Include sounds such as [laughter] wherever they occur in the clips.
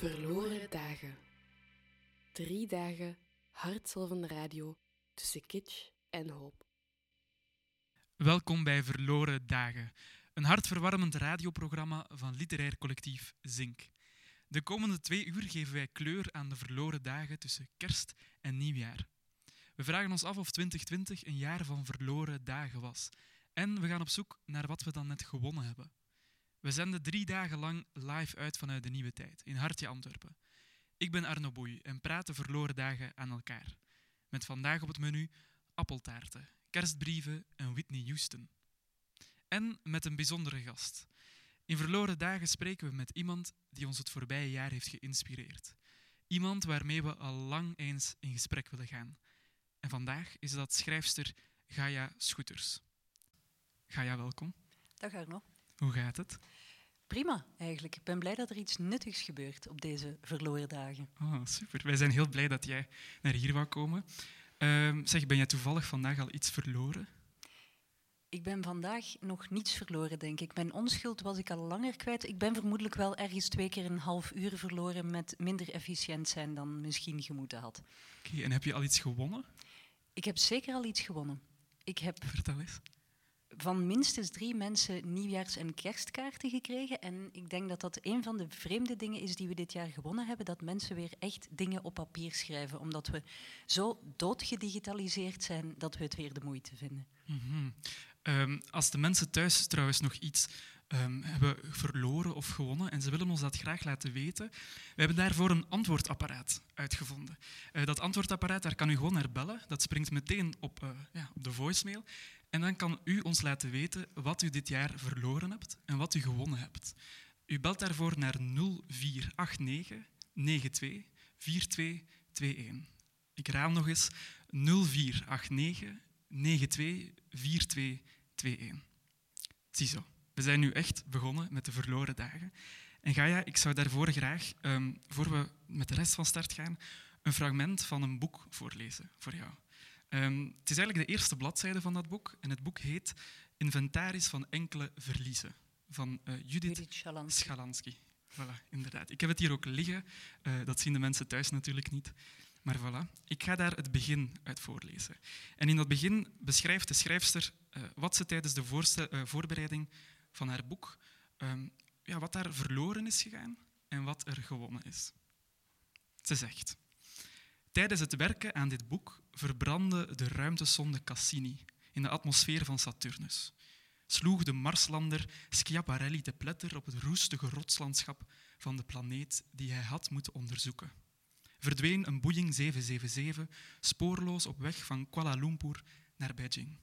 Verloren dagen. Drie dagen hartzolvende radio tussen kitsch en hoop. Welkom bij Verloren Dagen, een hartverwarmend radioprogramma van literair collectief Zink. De komende twee uur geven wij kleur aan de verloren dagen tussen kerst en nieuwjaar. We vragen ons af of 2020 een jaar van verloren dagen was. En we gaan op zoek naar wat we dan net gewonnen hebben. We zenden drie dagen lang live uit vanuit de Nieuwe Tijd in Hartje Antwerpen. Ik ben Arno Boei en praat de verloren dagen aan elkaar. Met vandaag op het menu appeltaarten, kerstbrieven en Whitney Houston. En met een bijzondere gast. In verloren dagen spreken we met iemand die ons het voorbije jaar heeft geïnspireerd. Iemand waarmee we al lang eens in gesprek willen gaan. En vandaag is dat schrijfster Gaia Schoeters. Gaia, welkom. Dag Arno. Hoe gaat het? Prima, eigenlijk. Ik ben blij dat er iets nuttigs gebeurt op deze verloren dagen. Oh, super. Wij zijn heel blij dat jij naar hier wou komen. Ehm, zeg, ben jij toevallig vandaag al iets verloren? Ik ben vandaag nog niets verloren, denk ik. Mijn onschuld was ik al langer kwijt. Ik ben vermoedelijk wel ergens twee keer een half uur verloren met minder efficiënt zijn dan misschien gemoeten had. Oké, en heb je al iets gewonnen? Ik heb zeker al iets gewonnen. Ik heb Vertel eens. Van minstens drie mensen nieuwjaars- en kerstkaarten gekregen. En ik denk dat dat een van de vreemde dingen is die we dit jaar gewonnen hebben. Dat mensen weer echt dingen op papier schrijven. Omdat we zo doodgedigitaliseerd zijn dat we het weer de moeite vinden. Mhm. Ehm, als de mensen thuis trouwens nog iets ehm, hebben verloren of gewonnen en ze willen ons dat graag laten weten, we hebben daarvoor een antwoordapparaat uitgevonden. Eh, dat antwoordapparaat, daar kan u gewoon naar bellen. Dat springt meteen op, eh, ja, op de voicemail. En dan kan u ons laten weten wat u dit jaar verloren hebt en wat u gewonnen hebt. U belt daarvoor naar 0489 92 4221. Ik raam nog eens 0489 92 4221. Ziezo, we zijn nu echt begonnen met de verloren dagen. En Gaia, ik zou daarvoor graag, um, voor we met de rest van start gaan, een fragment van een boek voorlezen voor jou. Um, het is eigenlijk de eerste bladzijde van dat boek en het boek heet Inventaris van enkele verliezen van uh, Judith, Judith Schalansky. Schalansky. Voilà, inderdaad. Ik heb het hier ook liggen. Uh, dat zien de mensen thuis natuurlijk niet. Maar voilà, ik ga daar het begin uit voorlezen. En in dat begin beschrijft de schrijfster uh, wat ze tijdens de voorbereiding van haar boek, um, ja, wat daar verloren is gegaan en wat er gewonnen is. Ze zegt, tijdens het werken aan dit boek verbrandde de ruimtesonde Cassini in de atmosfeer van Saturnus. Sloeg de Marslander Schiaparelli te pletter op het roestige rotslandschap van de planeet die hij had moeten onderzoeken verdween een Boeing 777 spoorloos op weg van Kuala Lumpur naar Beijing.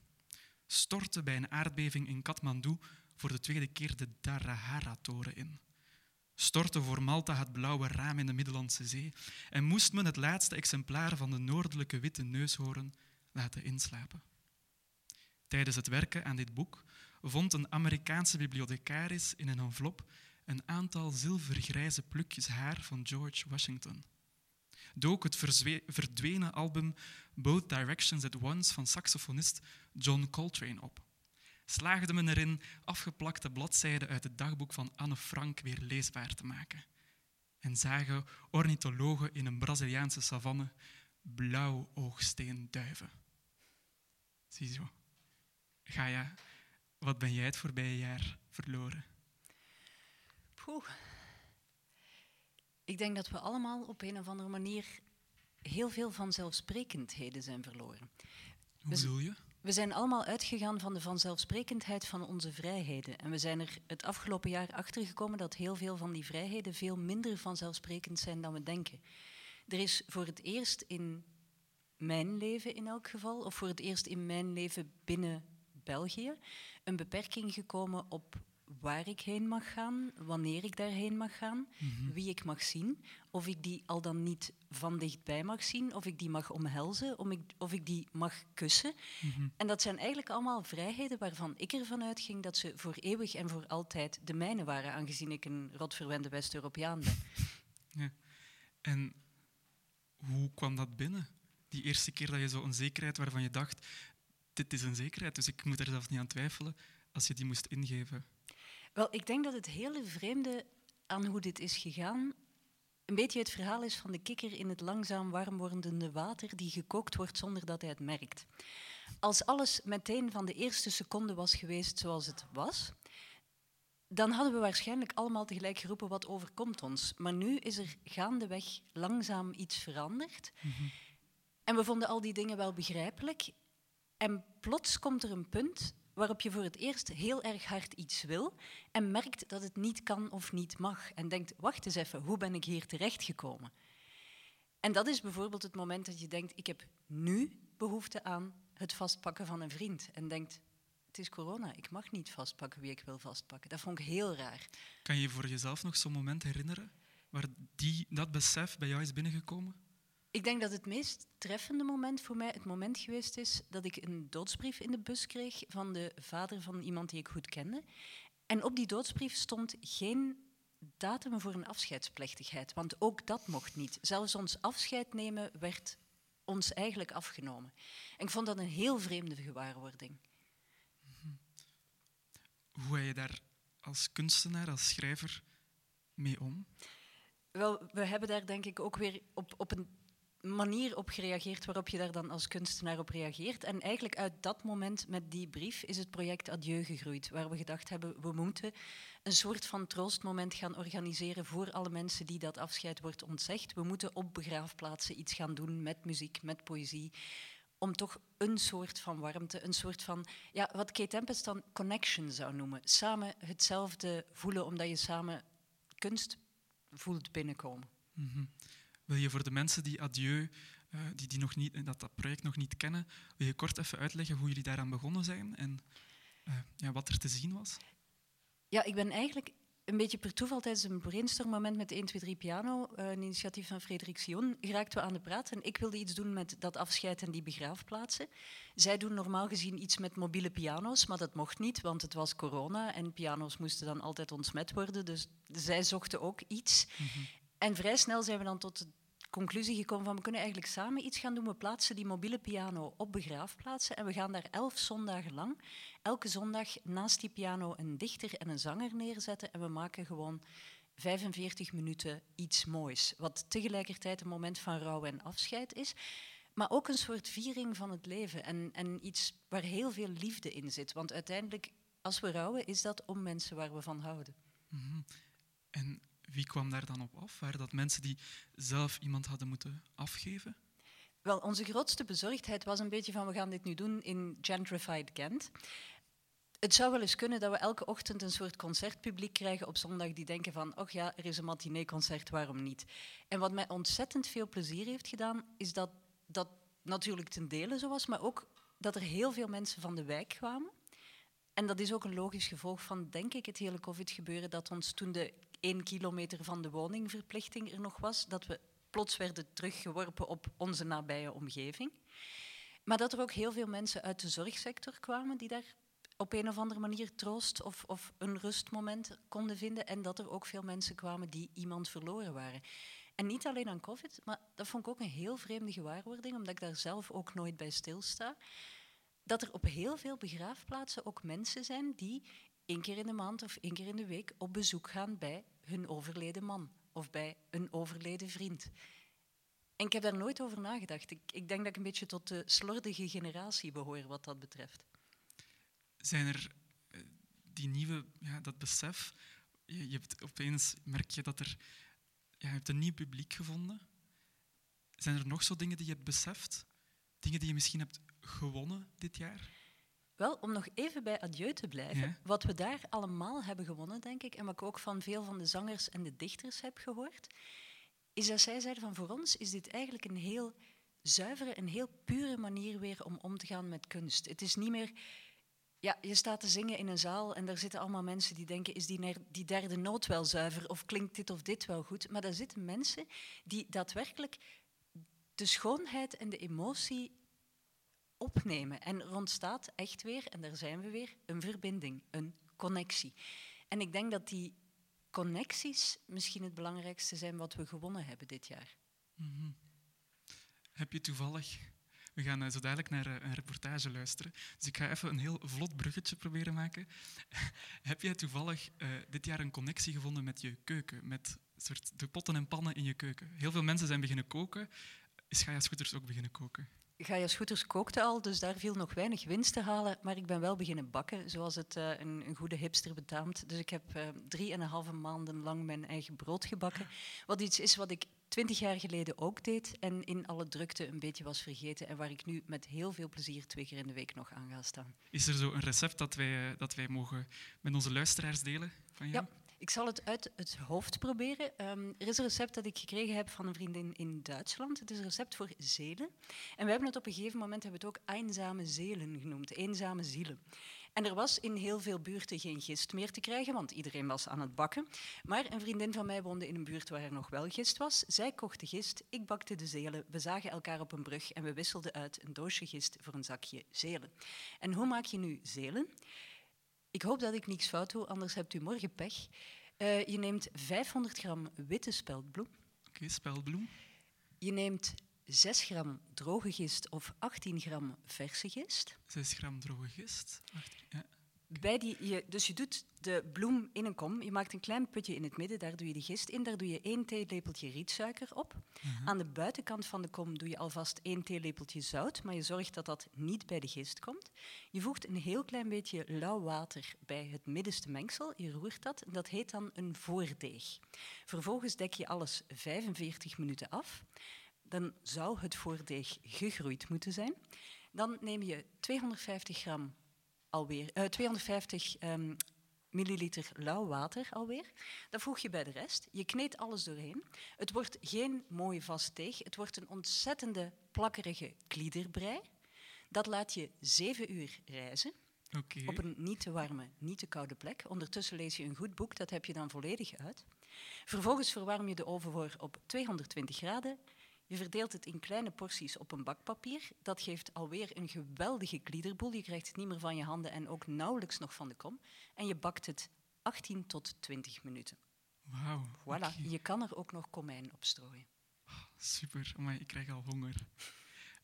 Stortte bij een aardbeving in Kathmandu voor de tweede keer de Dharahara-toren in. Stortte voor Malta het blauwe raam in de Middellandse Zee en moest men het laatste exemplaar van de noordelijke witte neushoorn laten inslapen. Tijdens het werken aan dit boek vond een Amerikaanse bibliothecaris in een envelop een aantal zilvergrijze plukjes haar van George Washington dook het verdwenen album Both Directions at Once van saxofonist John Coltrane op. Slaagde men erin afgeplakte bladzijden uit het dagboek van Anne Frank weer leesbaar te maken. En zagen ornithologen in een Braziliaanse savanne blauw oogsteenduiven. Ziezo. Gaia, wat ben jij het voorbije jaar verloren? Poeh. Ik denk dat we allemaal op een of andere manier heel veel vanzelfsprekendheden zijn verloren. Hoe bedoel je? We zijn allemaal uitgegaan van de vanzelfsprekendheid van onze vrijheden. En we zijn er het afgelopen jaar achter gekomen dat heel veel van die vrijheden veel minder vanzelfsprekend zijn dan we denken. Er is voor het eerst in mijn leven in elk geval, of voor het eerst in mijn leven binnen België, een beperking gekomen op waar ik heen mag gaan, wanneer ik daarheen mag gaan, Mhm. wie ik mag zien, of ik die al dan niet van dichtbij mag zien, of ik die mag omhelzen, of ik, of ik die mag kussen. Mhm. En dat zijn eigenlijk allemaal vrijheden waarvan ik ervan uitging dat ze voor eeuwig en voor altijd de mijne waren, aangezien ik een rotverwende West-Europeaan ben. [laughs] Ja. En hoe kwam dat binnen? Die eerste keer dat je zo een zekerheid waarvan je dacht, dit is een zekerheid, dus ik moet er zelfs niet aan twijfelen, als je die moest ingeven. Wel, ik denk dat het hele vreemde aan hoe dit is gegaan een beetje het verhaal is van de kikker in het langzaam warm wordende water die gekookt wordt zonder dat hij het merkt. Als alles meteen van de eerste seconde was geweest zoals het was, dan hadden we waarschijnlijk allemaal tegelijk geroepen wat overkomt ons. Maar nu is er gaandeweg langzaam iets veranderd. En we vonden al die dingen wel begrijpelijk. En plots komt er een punt waarop je voor het eerst heel erg hard iets wil en merkt dat het niet kan of niet mag. En denkt, wacht eens even, hoe ben ik hier terechtgekomen? En dat is bijvoorbeeld het moment dat je denkt, ik heb nu behoefte aan het vastpakken van een vriend. En denkt, het is corona, ik mag niet vastpakken wie ik wil vastpakken. Dat vond ik heel raar. Kan je voor jezelf nog zo'n moment herinneren waar die, dat besef bij jou is binnengekomen? Ik denk dat het meest treffende moment voor mij het moment geweest is dat ik een doodsbrief in de bus kreeg van de vader van iemand die ik goed kende. En op die doodsbrief stond geen datum voor een afscheidsplechtigheid, want ook dat mocht niet. Zelfs ons afscheid nemen werd ons eigenlijk afgenomen. En ik vond dat een heel vreemde gewaarwording. Hoe ga je daar als kunstenaar, als schrijver mee om? Wel, we hebben daar denk ik ook weer op, op een manier op gereageerd waarop je daar dan als kunstenaar op reageert. En eigenlijk uit dat moment met die brief is het project Adieu gegroeid, waar we gedacht hebben, we moeten een soort van troostmoment gaan organiseren voor alle mensen die dat afscheid wordt ontzegd. We moeten op begraafplaatsen iets gaan doen met muziek, met poëzie, om toch een soort van warmte, een soort van, ja, wat Kate Tempest dan connection zou noemen. Samen hetzelfde voelen, omdat je samen kunst voelt binnenkomen. Mm Wil je voor de mensen die Adieu, uh, die, die nog niet, dat, dat project nog niet kennen, wil je kort even uitleggen hoe jullie daaraan begonnen zijn en uh, ja, wat er te zien was? Ja, ik ben eigenlijk een beetje per toeval tijdens een brainstormmoment met de 1, 2, 3 piano, een initiatief van Frederik Sion, geraakten we aan de praat. En ik wilde iets doen met dat afscheid en die begraafplaatsen. Zij doen normaal gezien iets met mobiele piano's, maar dat mocht niet, want het was corona en piano's moesten dan altijd ontsmet worden. Dus zij zochten ook iets. Mm -hmm. En vrij snel zijn we dan tot de conclusie gekomen van we kunnen eigenlijk samen iets gaan doen. We plaatsen die mobiele piano op begraafplaatsen en we gaan daar elf zondagen lang elke zondag naast die piano een dichter en een zanger neerzetten en we maken gewoon 45 minuten iets moois. Wat tegelijkertijd een moment van rouw en afscheid is, maar ook een soort viering van het leven en, en iets waar heel veel liefde in zit. Want uiteindelijk, als we rouwen, is dat om mensen waar we van houden. -hmm. En wie kwam daar dan op af? Waren dat mensen die zelf iemand hadden moeten afgeven? Wel, onze grootste bezorgdheid was een beetje van we gaan dit nu doen in gentrified Gent. Het zou wel eens kunnen dat we elke ochtend een soort concertpubliek krijgen op zondag die denken van, oh ja, er is een matineeconcert, waarom niet? En wat mij ontzettend veel plezier heeft gedaan, is dat dat natuurlijk ten dele zo was, maar ook dat er heel veel mensen van de wijk kwamen. En dat is ook een logisch gevolg van, denk ik, het hele COVID-gebeuren, dat ons toen de één kilometer van de woningverplichting er nog was, dat we plots werden teruggeworpen op onze nabije omgeving. Maar dat er ook heel veel mensen uit de zorgsector kwamen die daar op een of andere manier troost of, of een rustmoment konden vinden. En dat er ook veel mensen kwamen die iemand verloren waren. En niet alleen aan COVID, maar dat vond ik ook een heel vreemde gewaarwording, omdat ik daar zelf ook nooit bij stilsta. Dat er op heel veel begraafplaatsen ook mensen zijn die één keer in de maand of één keer in de week op bezoek gaan bij hun overleden man of bij een overleden vriend. En ik heb daar nooit over nagedacht. Ik, denk dat ik een beetje tot de slordige generatie behoor wat dat betreft. Zijn er uh, die nieuwe, ja, dat besef, je, je hebt opeens merk je dat er, je hebt een nieuw publiek gevonden. Zijn er nog zo dingen die je hebt beseft? Dingen die je misschien hebt gewonnen dit jaar? Wel, om nog even bij Adieu te blijven. Ja. Wat we daar allemaal hebben gewonnen, denk ik, en wat ik ook van veel van de zangers en de dichters heb gehoord, is dat zij zeiden van voor ons is dit eigenlijk een heel zuivere, een heel pure manier weer om om te gaan met kunst. Het is niet meer, ja, je staat te zingen in een zaal en daar zitten allemaal mensen die denken, is die, die derde noot wel zuiver of klinkt dit of dit wel goed? Maar daar zitten mensen die daadwerkelijk de schoonheid en de emotie opnemen. En er ontstaat echt weer, en daar zijn we weer, een verbinding, een connectie. En ik denk dat die connecties misschien het belangrijkste zijn wat we gewonnen hebben dit jaar. -hmm. Heb je toevallig... We gaan uh, zo dadelijk naar uh, een reportage luisteren. Dus ik ga even een heel vlot bruggetje proberen maken. [laughs] Heb jij toevallig uh, dit jaar een connectie gevonden met je keuken, met soort de potten en pannen in je keuken. Heel veel mensen zijn beginnen koken. Is Gaia Scooters ook beginnen koken? Gaia Scooters kookte al, dus daar viel nog weinig winst te halen. Maar ik ben wel beginnen bakken, zoals het uh, een, een, goede hipster betaamt. Dus ik heb uh, drie en een halve maanden lang mijn eigen brood gebakken. Wat iets is wat ik twintig jaar geleden ook deed en in alle drukte een beetje was vergeten. En waar ik nu met heel veel plezier twee keer in de week nog aan ga staan. Is er zo een recept dat wij, dat wij mogen met onze luisteraars delen van jou? Ja. Ik zal het uit het hoofd proberen. Um, er is een recept dat ik gekregen heb van een vriendin in Duitsland. Het is een recept voor zelen. En we hebben het op een gegeven moment hebben het ook eenzame zelen genoemd, eenzame zielen. En er was in heel veel buurten geen gist meer te krijgen, want iedereen was aan het bakken. Maar een vriendin van mij woonde in een buurt waar er nog wel gist was. Zij kocht de gist, ik bakte de zelen. We zagen elkaar op een brug en we wisselden uit een doosje gist voor een zakje zelen. En hoe maak je nu zelen? Ik hoop dat ik niks fout doe, anders hebt u morgen pech. Uh, je neemt 500 gram witte speldbloem. Oké, okay, speldbloem. Je neemt 6 gram droge gist of 18 gram verse gist. 6 gram droge gist. 18, ja. Bij die, je, dus je doet de bloem in een kom. Je maakt een klein putje in het midden, daar doe je de gist in. Daar doe je één theelepeltje rietsuiker op. Uh -huh. Aan de buitenkant van de kom doe je alvast één theelepeltje zout, maar je zorgt dat dat niet bij de gist komt. Je voegt een heel klein beetje lauw water bij het middenste mengsel. Je roert dat en dat heet dan een voordeeg. Vervolgens dek je alles 45 minuten af. Dan zou het voordeeg gegroeid moeten zijn. Dan neem je 250 gram alweer, uh, 250 um, milliliter lauw water alweer. Dat voeg je bij de rest. Je kneedt alles doorheen. Het wordt geen mooie vast deeg. Het wordt een ontzettende plakkerige kliederbrei. Dat laat je zeven uur rijzen. Okay. Op een niet te warme, niet te koude plek. Ondertussen lees je een goed boek, dat heb je dan volledig uit. Vervolgens verwarm je de oven voor op 220 graden. Je verdeelt het in kleine porties op een bakpapier. Dat geeft alweer een geweldige gliederboel. Je krijgt het niet meer van je handen en ook nauwelijks nog van de kom. En je bakt het 18 tot 20 minuten. Wauw. Voilà, okay. je kan er ook nog komijn op strooien. Oh, super, maar ik krijg al honger.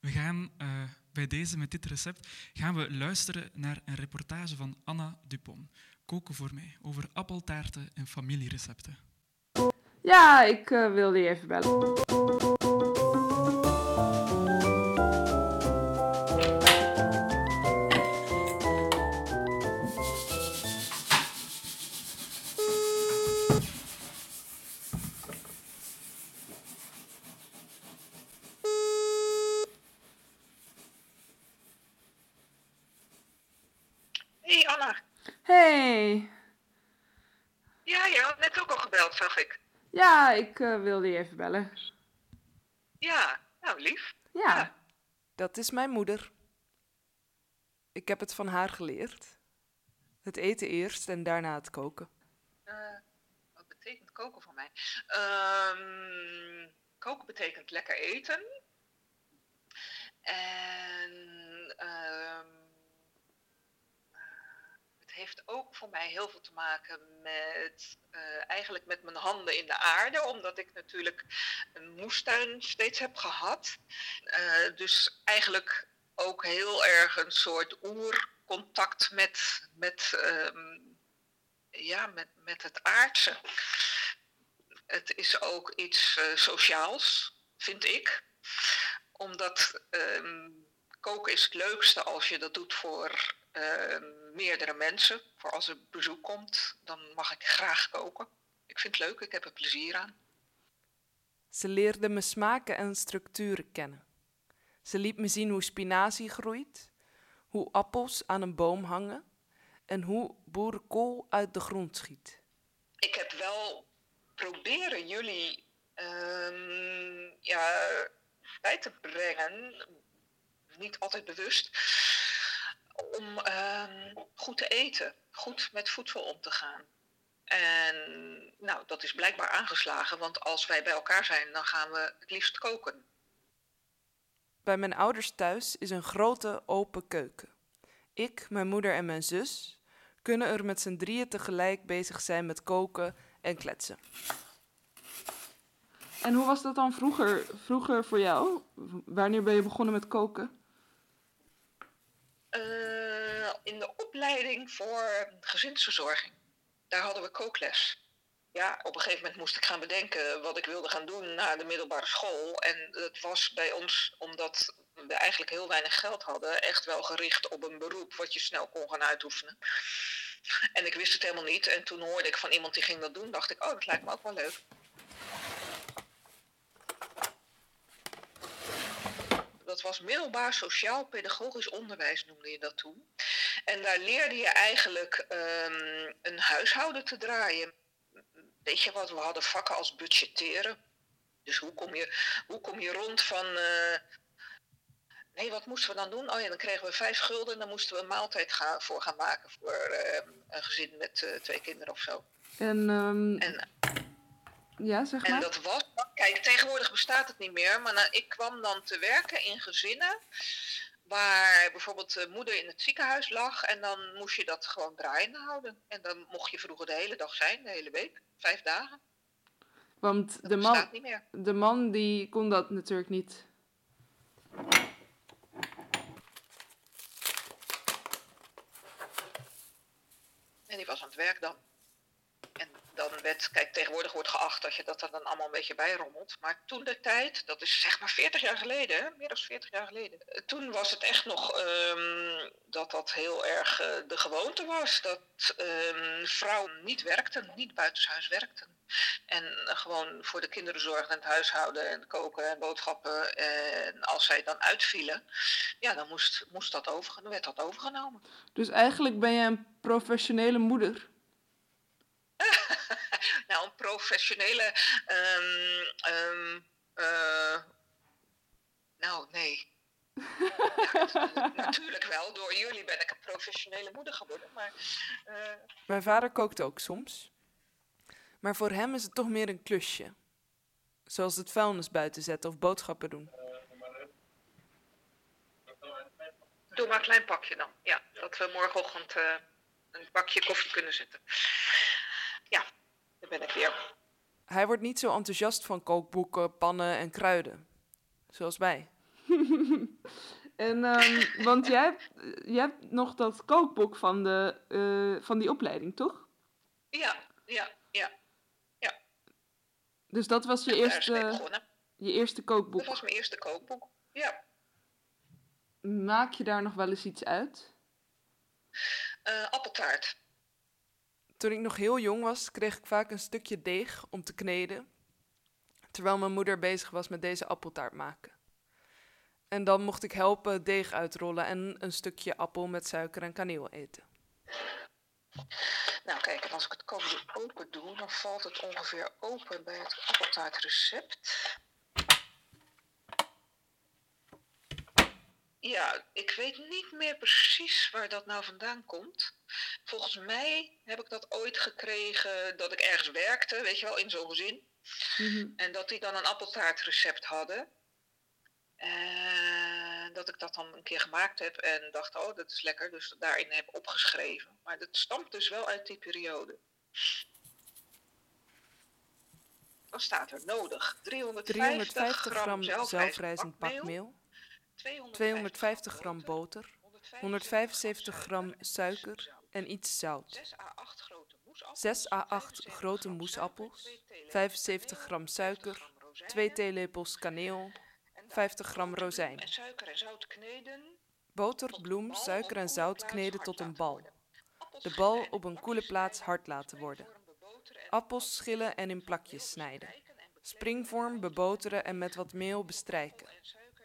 We gaan uh, bij deze, met dit recept, gaan we luisteren naar een reportage van Anna Dupont. Koken voor mij, over appeltaarten en familierecepten. Ja, ik uh, wilde je even bellen. Ik uh, wilde je even bellen. Ja, nou lief. Ja, ja, dat is mijn moeder. Ik heb het van haar geleerd. Het eten eerst en daarna het koken. Uh, wat betekent koken voor mij? Um, koken betekent lekker eten. En um, heeft ook voor mij heel veel te maken met uh, eigenlijk met mijn handen in de aarde, omdat ik natuurlijk een moestuin steeds heb gehad. Uh, dus eigenlijk ook heel erg een soort oercontact met, met, um, ja, met, met het aardse. Het is ook iets uh, sociaals, vind ik. Omdat um, koken is het leukste als je dat doet voor uh, meerdere mensen. Voor als er bezoek komt, dan mag ik graag koken. Ik vind het leuk, ik heb er plezier aan. Ze leerde me smaken en structuren kennen. Ze liet me zien hoe spinazie groeit, hoe appels aan een boom hangen en hoe boerenkool uit de grond schiet. Ik heb wel proberen jullie uh, ja, bij te brengen, niet altijd bewust, om uh, goed te eten, goed met voedsel om te gaan. En nou, dat is blijkbaar aangeslagen, want als wij bij elkaar zijn, dan gaan we het liefst koken. Bij mijn ouders thuis is een grote open keuken. Ik, mijn moeder en mijn zus kunnen er met z'n drieën tegelijk bezig zijn met koken en kletsen. En hoe was dat dan vroeger, vroeger voor jou? Wanneer ben je begonnen met koken? Uh, in de opleiding voor gezinsverzorging. Daar hadden we kookles. ja, op een gegeven moment moest ik gaan bedenken wat ik wilde gaan doen na de middelbare school. En het was bij ons, omdat we eigenlijk heel weinig geld hadden, echt wel gericht op een beroep wat je snel kon gaan uitoefenen. En ik wist het helemaal niet. En toen hoorde ik van iemand die ging dat doen, dacht ik, oh, dat lijkt me ook wel leuk. Dat was middelbaar sociaal-pedagogisch onderwijs, noemde je dat toen. En daar leerde je eigenlijk ehm, een huishouden te draaien. Weet je wat, we hadden vakken als budgetteren. Dus hoe kom je, hoe kom je rond van. eh, nee, wat moesten we dan doen? Oh ja, dan kregen we vijf gulden en dan moesten we een maaltijd gaan, voor gaan maken voor eh, een gezin met eh, twee kinderen of zo. En, ehm, En, ja, zeg en maar. dat was. Kijk, tegenwoordig bestaat het niet meer, maar nou, ik kwam dan te werken in gezinnen waar bijvoorbeeld de moeder in het ziekenhuis lag en dan moest je dat gewoon draaiende houden. En dan mocht je vroeger de hele dag zijn, de hele week, vijf dagen. Want Dat de man, niet meer. de man die kon dat natuurlijk niet. En die was aan het werk dan. Dan werd, kijk, tegenwoordig wordt geacht dat je dat er dan allemaal een beetje bij rommelt. Maar toen de tijd, dat is zeg maar 40 jaar geleden, hè? meer dan 40 jaar geleden. Eh, Toen was het echt nog ehm, dat dat heel erg eh, de gewoonte was. Dat ehm, vrouwen niet werkten, niet buitenshuis werkten. En eh, gewoon voor de kinderen zorgden en het huishouden en koken en boodschappen. En als zij dan uitvielen, ja, dan moest, moest dat over, dan werd dat overgenomen. Dus eigenlijk ben je een professionele moeder. [laughs] Nou, een professionele. ehm, ehm, eh, nou, nee. Ja, [laughs] natuurlijk wel. Door jullie ben ik een professionele moeder geworden. Maar eh, Mijn vader kookt ook soms. Maar voor hem is het toch meer een klusje. Zoals het vuilnis buiten zetten of boodschappen doen. doe maar een klein pakje dan. Ja, dat we morgenochtend eh, een bakje koffie kunnen zetten. Ja, daar ben ik weer. Hij wordt niet zo enthousiast van kookboeken, pannen en kruiden. Zoals wij. [laughs] En, ehm, want jij hebt, jij hebt nog dat kookboek van, de, eh, van die opleiding, toch? Ja, ja, ja. Dus dat was je eerste, je eerste kookboek. Dat was mijn eerste kookboek. Ja. Maak je daar nog wel eens iets uit? Eh, appeltaart. Toen ik nog heel jong was, kreeg ik vaak een stukje deeg om te kneden. Terwijl mijn moeder bezig was met deze appeltaart maken. En dan mocht ik helpen deeg uitrollen en een stukje appel met suiker en kaneel eten. Nou kijk, als ik het kookboek open doe, dan valt het ongeveer open bij het appeltaartrecept. Ja, ik weet niet meer precies waar dat nou vandaan komt. Volgens mij heb ik dat ooit gekregen dat ik ergens werkte, weet je wel, in zo'n gezin. Mhm. En dat die dan een appeltaartrecept hadden. En dat ik dat dan een keer gemaakt heb en dacht, oh, dat is lekker. Dus daarin heb opgeschreven. Maar dat stamt dus wel uit die periode. Dan staat er nodig 350, 350 gram zelfrijzend pakmeel, 250 gram boter, 175 gram suiker en iets zout. 6 à 8 grote moesappels, 6 à 8 grote moesappels, 75 gram suiker, 2 theelepels kaneel, 50 gram rozijn. Boter, bloem, suiker en zout kneden tot een bal. De bal op een koele plaats hard laten worden. Appels schillen en in plakjes snijden. Springvorm beboteren en met wat meel bestrijken.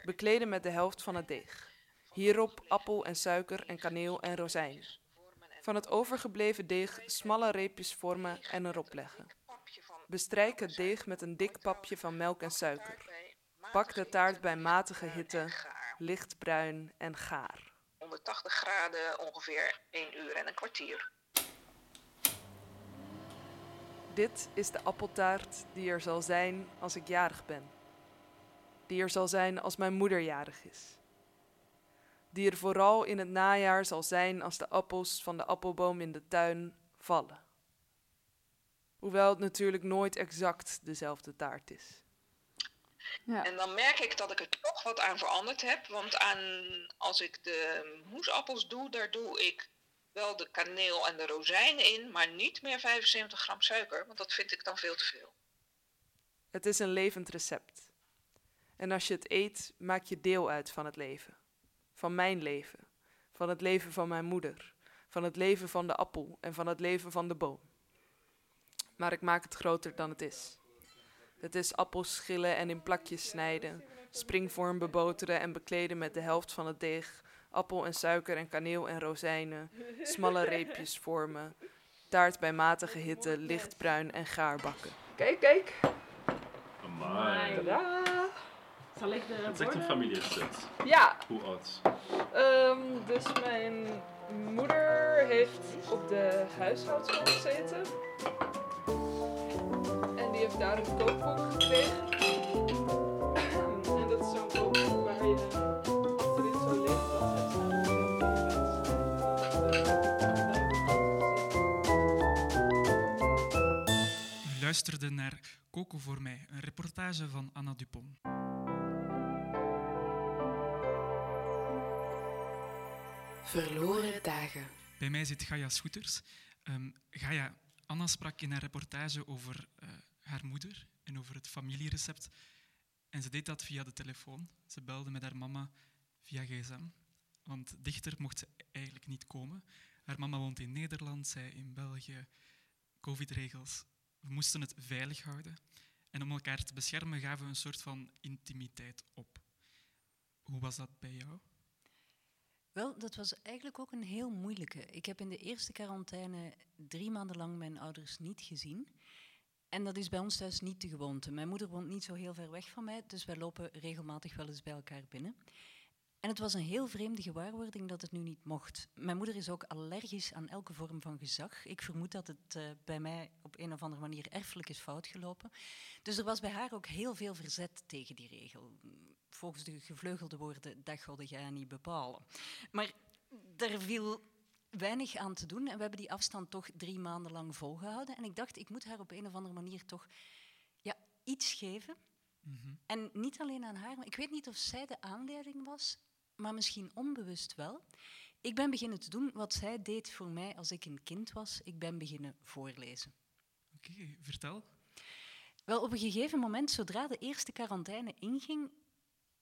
Bekleden met de helft van het deeg. Hierop appel en suiker en kaneel en rozijnen. Van het overgebleven deeg smalle reepjes vormen en erop leggen. Bestrijk het deeg met een dik papje van melk en suiker. Bak de taart bij matige hitte, lichtbruin en gaar. 180 graden, ongeveer 1 uur en een kwartier. Dit is de appeltaart die er zal zijn als ik jarig ben. Die er zal zijn als mijn moeder jarig is. Die er vooral in het najaar zal zijn als de appels van de appelboom in de tuin vallen. Hoewel het natuurlijk nooit exact dezelfde taart is. Ja. En dan merk ik dat ik er toch wat aan veranderd heb. Want aan, als ik de moesappels doe, daar doe ik wel de kaneel en de rozijnen in, maar niet meer 75 gram suiker, want dat vind ik dan veel te veel. Het is een levend recept. En als je het eet, maak je deel uit van het leven. Van mijn leven. Van het leven van mijn moeder. Van het leven van de appel en van het leven van de boom. Maar ik maak het groter dan het is. Het is appels schillen en in plakjes snijden, springvorm beboteren en bekleden met de helft van het deeg, appel en suiker en kaneel en rozijnen, smalle reepjes vormen, taart bij matige hitte, lichtbruin en gaar bakken. Kijk, kijk. Amai. Zal ik de Het is echt een familieset. Ja, Hoe oud? ehm, dus mijn moeder heeft op de huishoudschool gezeten. En die heeft daar een kookboek gekregen. en dat is zo'n kookboek waar je luisterde naar Coco voor mij, een reportage van Anna Dupont. Verloren dagen. Bij mij zit Gaia Schoeters. Ehm Gaia, Anna sprak in haar reportage over eh, haar moeder en over het familierecept. En ze deed dat via de telefoon. Ze belde met haar mama via gsm. Want dichter mocht ze eigenlijk niet komen. Haar mama woont in Nederland, zij in België. Covid-regels. We moesten het veilig houden. En om elkaar te beschermen gaven we een soort van intimiteit op. Hoe was dat bij jou? Wel, dat was eigenlijk ook een heel moeilijke. Ik heb in de eerste quarantaine drie maanden lang mijn ouders niet gezien. En dat is bij ons thuis niet de gewoonte. Mijn moeder woont niet zo heel ver weg van mij, dus wij lopen regelmatig wel eens bij elkaar binnen. En het was een heel vreemde gewaarwording dat het nu niet mocht. Mijn moeder is ook allergisch aan elke vorm van gezag. Ik vermoed dat het eh, bij mij op een of andere manier erfelijk is fout gelopen. Dus er was bij haar ook heel veel verzet tegen die regel. Volgens de gevleugelde woorden, dat godde jij niet bepalen. Maar daar viel weinig aan te doen en we hebben die afstand toch drie maanden lang volgehouden. En ik dacht, ik moet haar op een of andere manier toch ja, iets geven. Mhm. En niet alleen aan haar, maar ik weet niet of zij de aanleiding was, maar misschien onbewust wel. Ik ben beginnen te doen wat zij deed voor mij als ik een kind was. Ik ben beginnen voorlezen. Oké, vertel. Wel, op een gegeven moment, zodra de eerste quarantaine inging,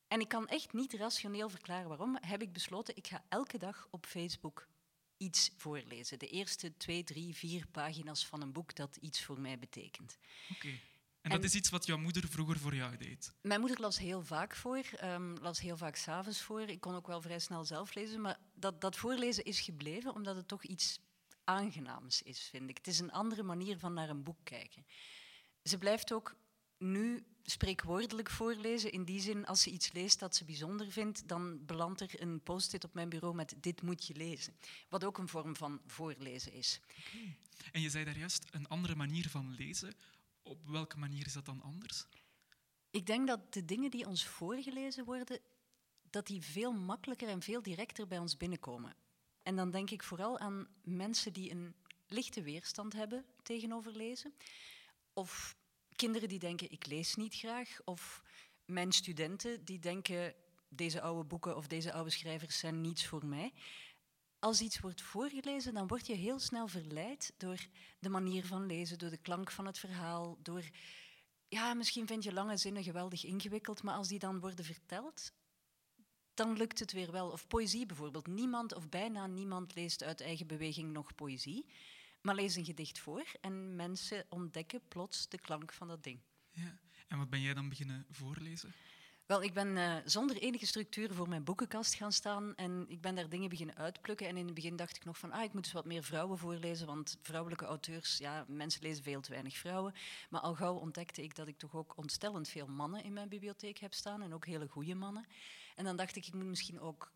en ik kan echt niet rationeel verklaren waarom, heb ik besloten, ik ga elke dag op Facebook iets voorlezen. De eerste twee, drie, vier pagina's van een boek dat iets voor mij betekent. Oké. En dat is iets wat jouw moeder vroeger voor jou deed? Mijn moeder las heel vaak voor, ehm, las heel vaak s'avonds voor. Ik kon ook wel vrij snel zelf lezen, maar dat, dat voorlezen is gebleven omdat het toch iets aangenaams is, vind ik. Het is een andere manier van naar een boek kijken. Ze blijft ook nu spreekwoordelijk voorlezen. In die zin, als ze iets leest dat ze bijzonder vindt, dan belandt er een post-it op mijn bureau met dit moet je lezen. Wat ook een vorm van voorlezen is. En je zei daar juist een andere manier van lezen. Op welke manier is dat dan anders? Ik denk dat de dingen die ons voorgelezen worden, dat die veel makkelijker en veel directer bij ons binnenkomen. En dan denk ik vooral aan mensen die een lichte weerstand hebben tegenover lezen. Of kinderen die denken, ik lees niet graag. Of mijn studenten die denken, deze oude boeken of deze oude schrijvers zijn niets voor mij. Als iets wordt voorgelezen, dan word je heel snel verleid door de manier van lezen, door de klank van het verhaal, door ja, misschien vind je lange zinnen geweldig ingewikkeld, maar als die dan worden verteld, dan lukt het weer wel. Of poëzie bijvoorbeeld. Niemand of bijna niemand leest uit eigen beweging nog poëzie, maar lees een gedicht voor en mensen ontdekken plots de klank van dat ding. Ja. En wat ben jij dan beginnen voorlezen? Wel, ik ben eh, zonder enige structuur voor mijn boekenkast gaan staan en ik ben daar dingen beginnen uitplukken. En in het begin dacht ik nog van, ah, ik moet eens wat meer vrouwen voorlezen, want vrouwelijke auteurs, ja, mensen lezen veel te weinig vrouwen. Maar al gauw ontdekte ik dat ik toch ook ontstellend veel mannen in mijn bibliotheek heb staan en ook hele goede mannen. En dan dacht ik, ik moet misschien ook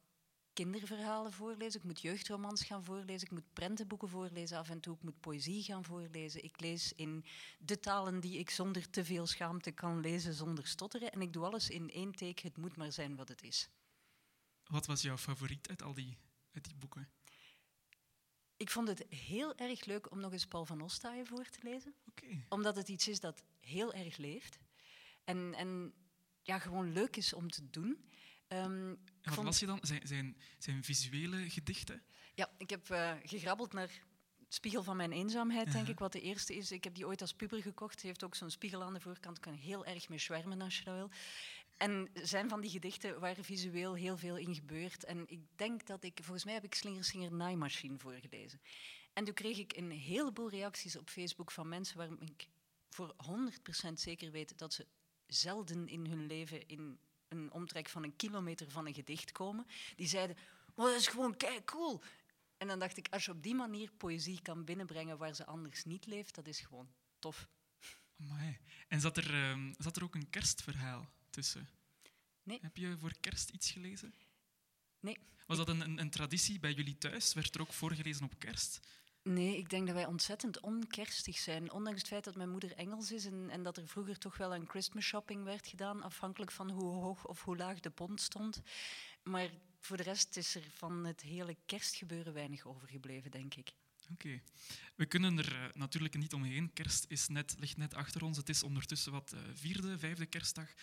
kinderverhalen voorlezen, ik moet jeugdromans gaan voorlezen, ik moet prentenboeken voorlezen af en toe, ik moet poëzie gaan voorlezen. Ik lees in de talen die ik zonder te veel schaamte kan lezen zonder stotteren. En ik doe alles in één take, het moet maar zijn wat het is. Wat was jouw favoriet uit al die, uit die boeken? Ik vond het heel erg leuk om nog eens Paul van Ostaaien voor te lezen. Omdat het iets is dat heel erg leeft. En, en ja, gewoon leuk is om te doen. Ehm, wat vond- las je dan? Zijn, zijn, zijn visuele gedichten? Ja, ik heb eh, gegrabbeld naar Spiegel van mijn eenzaamheid, denk ik, wat de eerste is. Ik heb die ooit als puber gekocht. Ze heeft ook zo'n spiegel aan de voorkant. kan heel erg mee zwermen als je dat wil. En zijn van die gedichten waar visueel heel veel in gebeurt. En ik denk dat ik, volgens mij heb ik Slingersinger Naaimachine voorgelezen. En toen kreeg ik een heleboel reacties op Facebook van mensen waar ik voor 100% zeker weet dat ze zelden in hun leven in een omtrek van een kilometer van een gedicht komen. Die zeiden, maar dat is gewoon kei cool. En dan dacht ik, als je op die manier poëzie kan binnenbrengen waar ze anders niet leeft, dat is gewoon tof. Amai. En zat er, ehm, zat er ook een kerstverhaal tussen? Nee. Heb je voor kerst iets gelezen? Nee. Was dat een, een, een traditie bij jullie thuis? Werd er ook voorgelezen op kerst? Nee, ik denk dat wij ontzettend onkerstig zijn. Ondanks het feit dat mijn moeder Engels is en, en dat er vroeger toch wel een Christmas shopping werd gedaan, afhankelijk van hoe hoog of hoe laag de pond stond. Maar voor de rest is er van het hele kerstgebeuren weinig overgebleven, denk ik. Oké. We kunnen er eh, natuurlijk niet omheen. Kerst is net, ligt net achter ons. Het is ondertussen wat eh, vierde, vijfde kerstdag.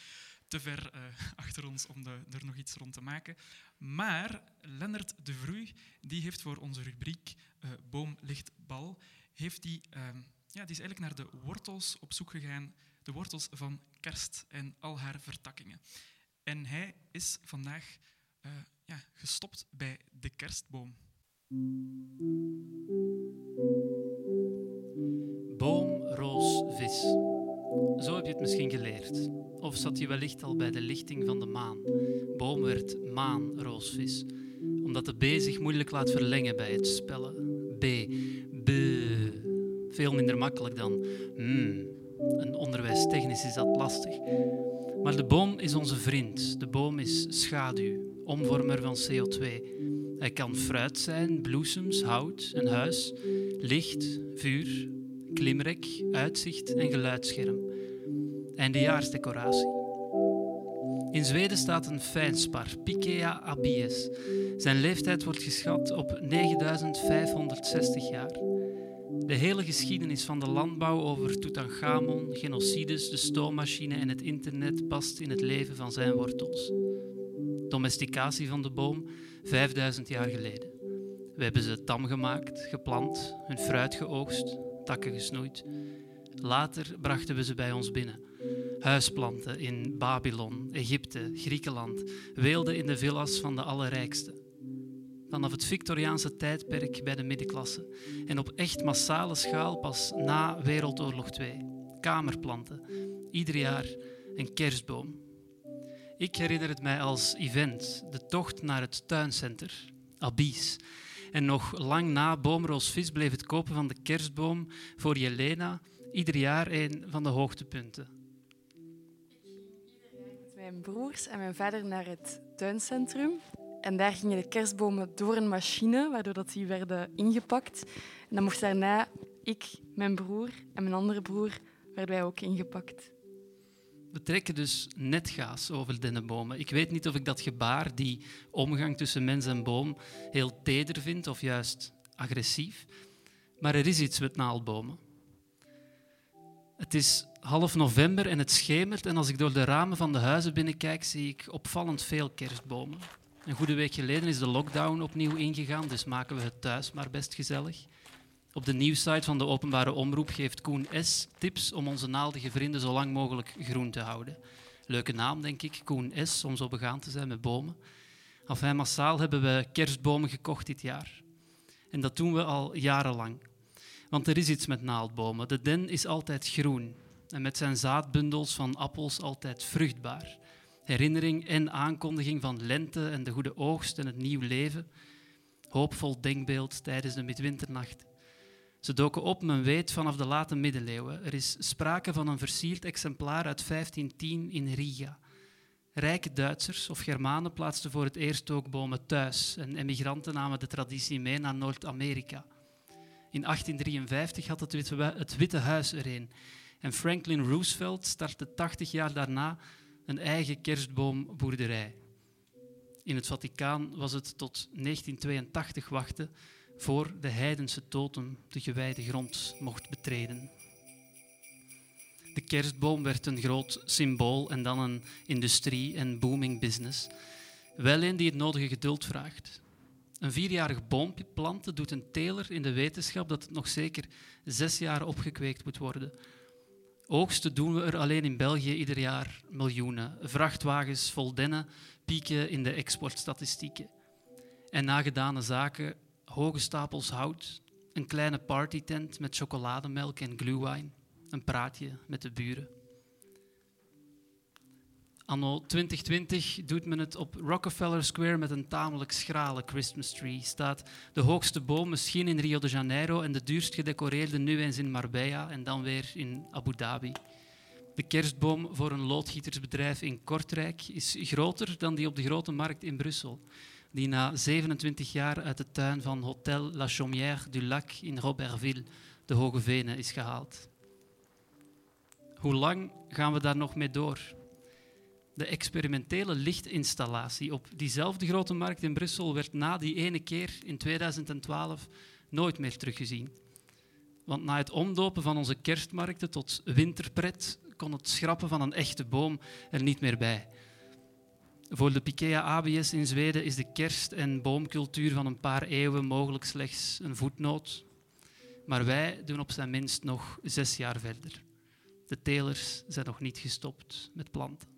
Te ver eh, [laughs] achter ons om de, er nog iets rond te maken. Maar Lennart de Vroei die heeft voor onze rubriek eh, Boom, Licht, Bal... Heeft die, ehm, ja, die is eigenlijk naar de wortels op zoek gegaan. De wortels van kerst en al haar vertakkingen. En hij is vandaag eh, ja, gestopt bij de kerstboom. Boom, roos, vis. Zo heb je het misschien geleerd. Of zat je wellicht al bij de lichting van de maan. Boom werd maan, roos, vis. Omdat de B zich moeilijk laat verlengen bij het spellen. B, B. Veel minder makkelijk dan hmm. En onderwijstechnisch is dat lastig. Maar de boom is onze vriend. De boom is schaduw, omvormer van CO2. Hij kan fruit zijn, bloesems, hout, een huis, licht, vuur, klimrek, uitzicht en geluidsscherm. Eindejaarsdecoratie. In Zweden staat een fijnspar, Pikea abies. Zijn leeftijd wordt geschat op 9560 jaar. De hele geschiedenis van de landbouw over Tutankhamon, genocides, de stoommachine en het internet past in het leven van zijn wortels. Domesticatie van de boom 5000 jaar geleden. We hebben ze tam gemaakt, geplant, hun fruit geoogst, takken gesnoeid. Later brachten we ze bij ons binnen. Huisplanten in Babylon, Egypte, Griekenland, weelden in de villas van de allerrijkste. Vanaf het Victoriaanse tijdperk bij de middenklasse en op echt massale schaal pas na Wereldoorlog II. Kamerplanten, ieder jaar een kerstboom. Ik herinner het mij als event, de tocht naar het tuincenter, Abies. En nog lang na Boomroosvis bleef het kopen van de kerstboom voor Jelena ieder jaar een van de hoogtepunten. met mijn broers en mijn vader naar het tuincentrum. En daar gingen de kerstbomen door een machine, waardoor dat die werden ingepakt. En dan mocht daarna ik, mijn broer en mijn andere broer, werden wij ook ingepakt. We trekken dus netgaas over dennenbomen. Ik weet niet of ik dat gebaar, die omgang tussen mens en boom, heel teder vind of juist agressief. Maar er is iets met naaldbomen. Het is half november en het schemert en als ik door de ramen van de huizen binnenkijk, zie ik opvallend veel kerstbomen. Een goede week geleden is de lockdown opnieuw ingegaan, dus maken we het thuis maar best gezellig. Op de nieuwsite van de openbare omroep geeft Koen S. tips om onze naaldige vrienden zo lang mogelijk groen te houden. Leuke naam, denk ik, Koen S., om zo begaan te zijn met bomen. Enfin, massaal hebben we kerstbomen gekocht dit jaar. En dat doen we al jarenlang. Want er is iets met naaldbomen. De den is altijd groen en met zijn zaadbundels van appels altijd vruchtbaar. Herinnering en aankondiging van lente en de goede oogst en het nieuw leven. Hoopvol denkbeeld tijdens de midwinternacht. Ze doken op, men weet, vanaf de late middeleeuwen. Er is sprake van een versierd exemplaar uit 1510 in Riga. Rijke Duitsers of Germanen plaatsten voor het eerst ook bomen thuis en emigranten namen de traditie mee naar Noord-Amerika. In 1853 had het Witte, het Witte Huis er een en Franklin Roosevelt startte 80 jaar daarna een eigen kerstboomboerderij. In het Vaticaan was het tot 1982 wachten voor de heidense totem de gewijde grond mocht betreden. De kerstboom werd een groot symbool en dan een industrie en booming business. Wel een die het nodige geduld vraagt. Een vierjarig boom planten doet een teler in de wetenschap dat het nog zeker zes jaar opgekweekt moet worden. Oogsten doen we er alleen in België ieder jaar miljoenen. Vrachtwagens vol dennen pieken in de exportstatistieken. En na gedane zaken hoge stapels hout, een kleine partytent met chocolademelk en glühwein, een praatje met de buren. Anno 2020 doet men het op Rockefeller Square met een tamelijk schrale Christmas tree. Staat de hoogste boom misschien in Rio de Janeiro en de duurst gedecoreerde nu eens in Marbella en dan weer in Abu Dhabi. De kerstboom voor een loodgietersbedrijf in Kortrijk is groter dan die op de grote markt in Brussel, die na 27 jaar uit de tuin van Hotel La Chaumière du Lac in Robertville, de Hoge Venen, is gehaald. Hoe lang gaan we daar nog mee door? De experimentele lichtinstallatie op diezelfde grote markt in Brussel werd na die ene keer in 2012 nooit meer teruggezien. Want na het omdopen van onze kerstmarkten tot winterpret kon het schrappen van een echte boom er niet meer bij. Voor de Pikea ABS in Zweden is de kerst- en boomcultuur van een paar eeuwen mogelijk slechts een voetnoot. Maar wij doen op zijn minst nog zes jaar verder. De telers zijn nog niet gestopt met planten.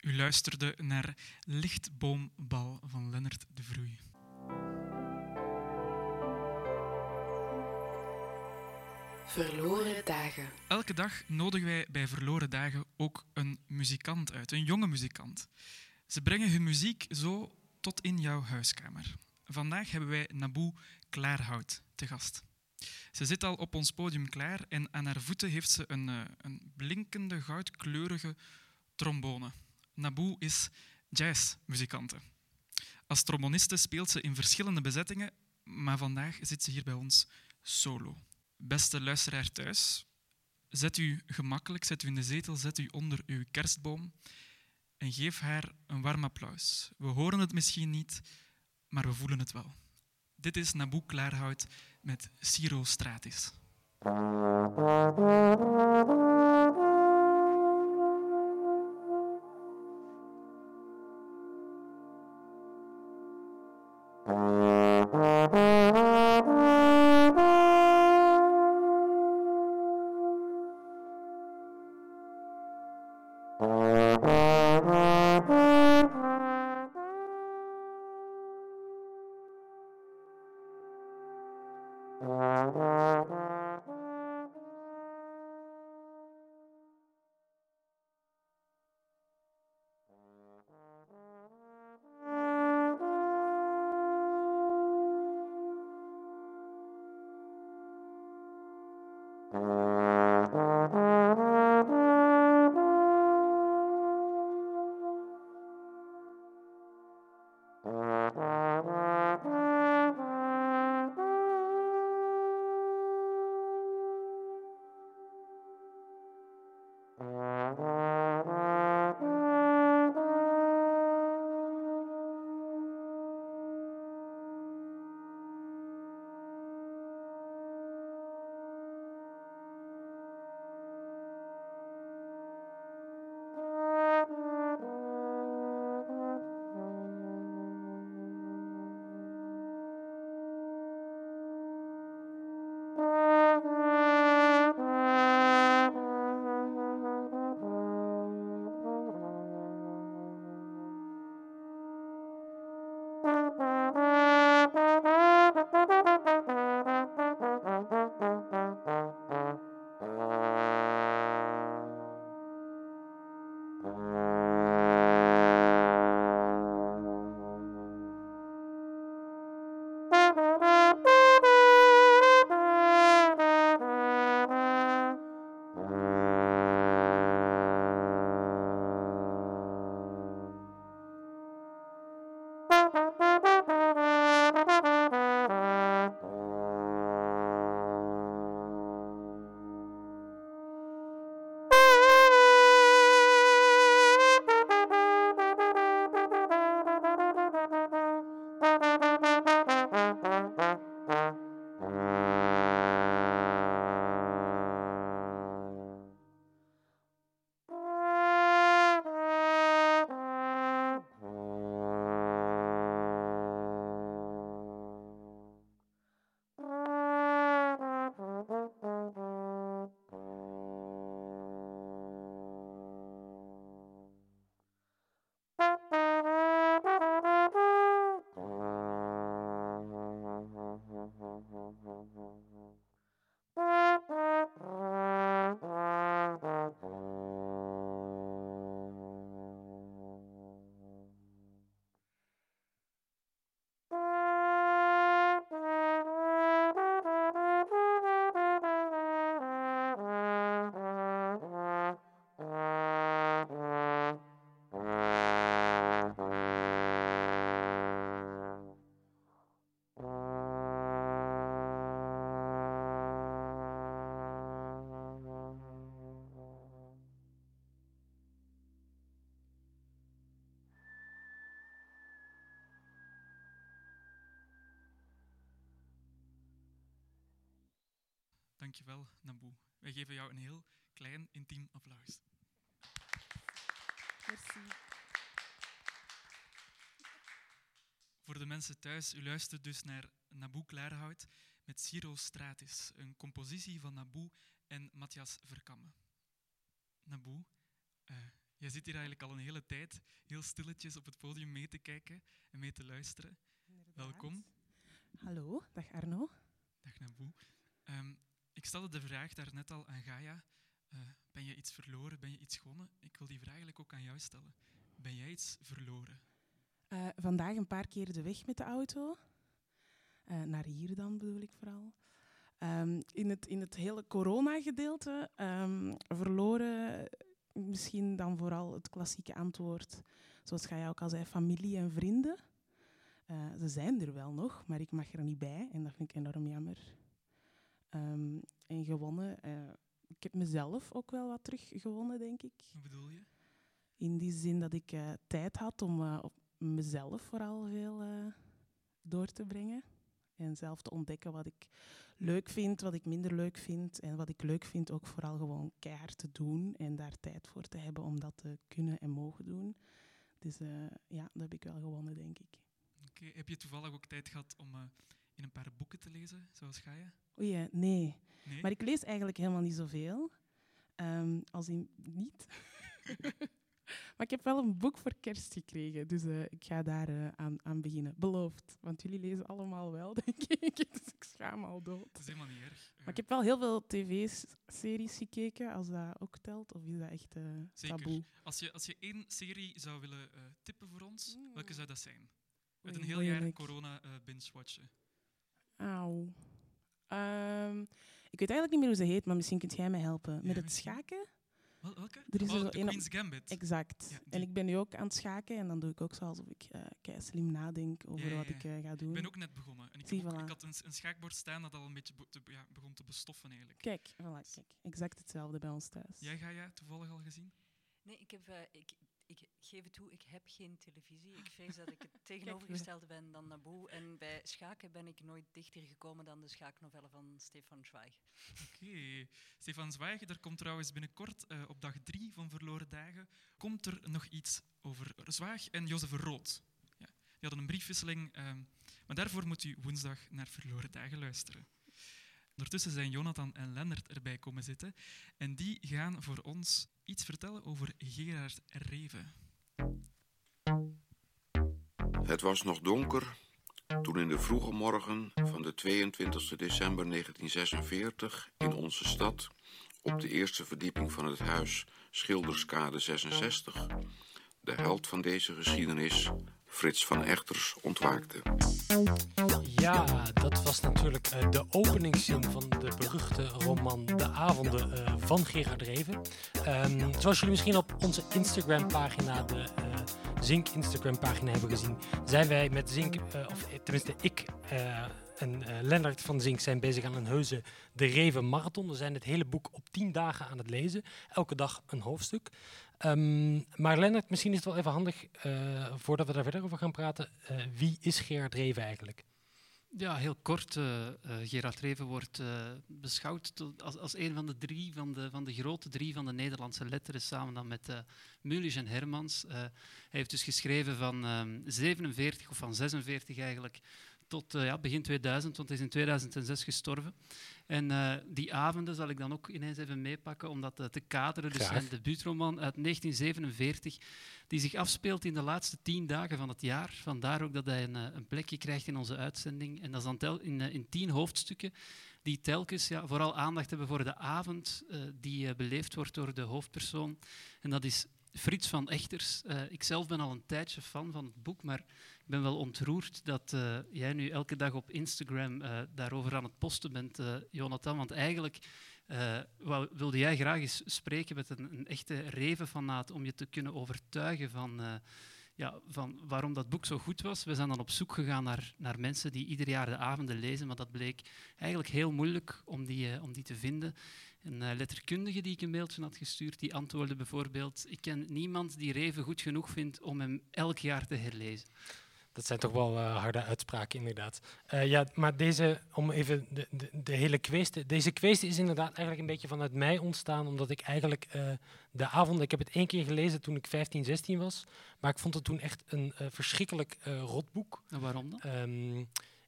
U luisterde naar Lichtboombal van Lennart de Vroei. Verloren dagen. Elke dag nodigen wij bij Verloren Dagen ook een muzikant uit, een jonge muzikant. Ze brengen hun muziek zo tot in jouw huiskamer. Vandaag hebben wij Naboe Klaarhout te gast. Ze zit al op ons podium klaar en aan haar voeten heeft ze een, eh, een blinkende goudkleurige trombone. Naboe is jazzmuzikante. Als tromboniste speelt ze in verschillende bezettingen, maar vandaag zit ze hier bij ons solo. Beste luisteraar thuis, zet u gemakkelijk, zet u in de zetel, zet u onder uw kerstboom en geef haar een warm applaus. We horen het misschien niet, maar we voelen het wel. Dit is Naboe Klaarhout met Ciro Stratis. Dankjewel, Naboe. Wij geven jou een heel klein, intiem applaus. Merci. Voor de mensen thuis, u luistert dus naar Naboe Klaarhout met Ciro Stratis, een compositie van Naboe en Matthias Verkamme. Naboe, eh, jij zit hier eigenlijk al een hele tijd heel stilletjes op het podium mee te kijken en mee te luisteren. Welkom. Hallo, dag Arno. Ik stelde de vraag daarnet al aan Gaia. eh, ben je iets verloren? Ben je iets gewonnen? Ik wil die vraag eigenlijk ook aan jou stellen. Ben jij iets verloren? Eh, vandaag een paar keer de weg met de auto. Eh, naar hier dan bedoel ik vooral. Ehm, in, het, in het hele corona-gedeelte ehm, verloren misschien dan vooral het klassieke antwoord, zoals jij ook al zei, familie en vrienden. Ze zijn er wel nog, maar ik mag er niet bij en dat vind ik enorm jammer. Ehm, en gewonnen, eh, ik heb mezelf ook wel wat teruggewonnen, denk ik. Wat bedoel je? In die zin dat ik eh, tijd had om eh, op mezelf vooral veel door te brengen. En zelf te ontdekken wat ik leuk vind, wat ik minder leuk vind. En wat ik leuk vind ook vooral gewoon keihard te doen. En daar tijd voor te hebben om dat te kunnen en mogen doen. Dus ja, dat heb ik wel gewonnen, denk ik. Oké, Heb je toevallig ook tijd gehad om in een paar boeken te lezen, zoals Gaia? Oei, eh, nee. Nee? Maar ik lees eigenlijk helemaal niet zoveel. Ehm, als in niet. [laughs] maar ik heb wel een boek voor kerst gekregen. Dus eh, ik ga daar eh, aan, aan beginnen. Beloofd. Want jullie lezen allemaal wel, [laughs] denk ik. Dus ik schaam me al dood. Het is helemaal niet erg. Maar ik heb wel heel veel tv-series gekeken, als dat ook telt. Of is dat echt eh, Zeker. taboe? Als je, als je één serie zou willen tippen voor ons, welke zou dat zijn? Met een heel jaar corona eh binge-watchen. Auw. Ehm, ik weet eigenlijk niet meer hoe ze heet, maar misschien kunt jij mij helpen. Met het schaken? Wel- Welke? Er is oh, er zo The een op- Queen's Gambit. Exact. Ja. En ik ben nu ook aan het schaken en dan doe ik ook zo alsof ik eh kei slim nadenk over Ja, ja, wat ik eh, ga doen. Ik ben ook net begonnen. En ik, Zie, heb ook- voilà. ik had een, een schaakbord staan dat al een beetje be- te- ja, begon te bestoffen eigenlijk. Kijk, voilà, kijk, exact hetzelfde bij ons thuis. Jij ga jij toevallig al gezien? Nee, ik, heb, eh, ik, ik geef het toe, ik heb geen televisie. Ik vrees dat ik het [laughs] tegenovergestelde ben dan Naboe. En bij schaken ben ik nooit dichter gekomen dan de schaaknovelle van Stefan Zweig. Oké. Stefan Zwijgen, er komt trouwens binnenkort eh, op dag drie van Verloren Dagen komt er nog iets over Zwaag en Jozef Rood. Ja, die hadden een briefwisseling, ehm, maar daarvoor moet u woensdag naar Verloren Dagen luisteren. Ondertussen zijn Jonathan en Lennart erbij komen zitten en die gaan voor ons iets vertellen over Gerard Reven. Het was nog donker toen in de vroege morgen van de 22 december 1946 in onze stad, op de eerste verdieping van het huis Schilderskade 66, de held van deze geschiedenis, Frits van Echters, ontwaakte. Ja, dat was natuurlijk eh, de openingszin van de beruchte roman De Avonden eh, van Gerard Reven. Ehm, zoals jullie misschien op onze Instagram-pagina, de eh, Zink Instagram-pagina hebben gezien, zijn wij met Zink, of tenminste ik en eh Lennart van Zink zijn bezig aan een heuse De Reven Marathon. We zijn het hele boek op tien dagen aan het lezen, elke dag een hoofdstuk. Ehm, maar Lennart, misschien is het wel even handig, eh, voordat we daar verder over gaan praten, eh, wie is Gerard Reven eigenlijk? Ja, heel kort. Gerard Reven wordt beschouwd als, als een van de drie, van de, van de grote drie van de Nederlandse letteren, samen dan met uh, en Hermans. Hij heeft dus geschreven van ehm, 47 of van 46 eigenlijk tot eh, ja, begin 2000, want hij is in 2006 gestorven. En eh, die avonden zal ik dan ook ineens even meepakken om dat eh, te kaderen. Dus zijn debuutroman uit 1947, die zich afspeelt in de laatste tien dagen van het jaar. Vandaar ook dat hij een, een plekje krijgt in onze uitzending. En dat is dan tel, in, in tien hoofdstukken die telkens ja, vooral aandacht hebben voor de avond die beleefd wordt door de hoofdpersoon. En dat is Frits van Echters. Uh, ik zelf ben al een tijdje fan van het boek, maar ik ben wel ontroerd dat uh, jij nu elke dag op Instagram uh, daarover aan het posten bent, uh, Jonathan. Want eigenlijk wilde jij graag eens spreken met een, een echte revenfanaat om je te kunnen overtuigen van, eh, ja, van waarom dat boek zo goed was. We zijn dan op zoek gegaan naar, naar mensen die ieder jaar de avonden lezen, maar dat bleek eigenlijk heel moeilijk om die, om die te vinden. Een letterkundige die ik een mailtje had gestuurd, die antwoordde bijvoorbeeld: Ik ken niemand die Reven goed genoeg vindt om hem elk jaar te herlezen. Dat zijn toch wel eh, harde uitspraken, inderdaad. Eh, ja, maar deze, om even de, de, de hele kwestie. Deze kwestie is inderdaad eigenlijk een beetje vanuit mij ontstaan, omdat ik eigenlijk eh, de avond. Ik heb het één keer gelezen toen ik 15, 16 was. Maar ik vond het toen echt een verschrikkelijk rotboek. En waarom dan? Ehm,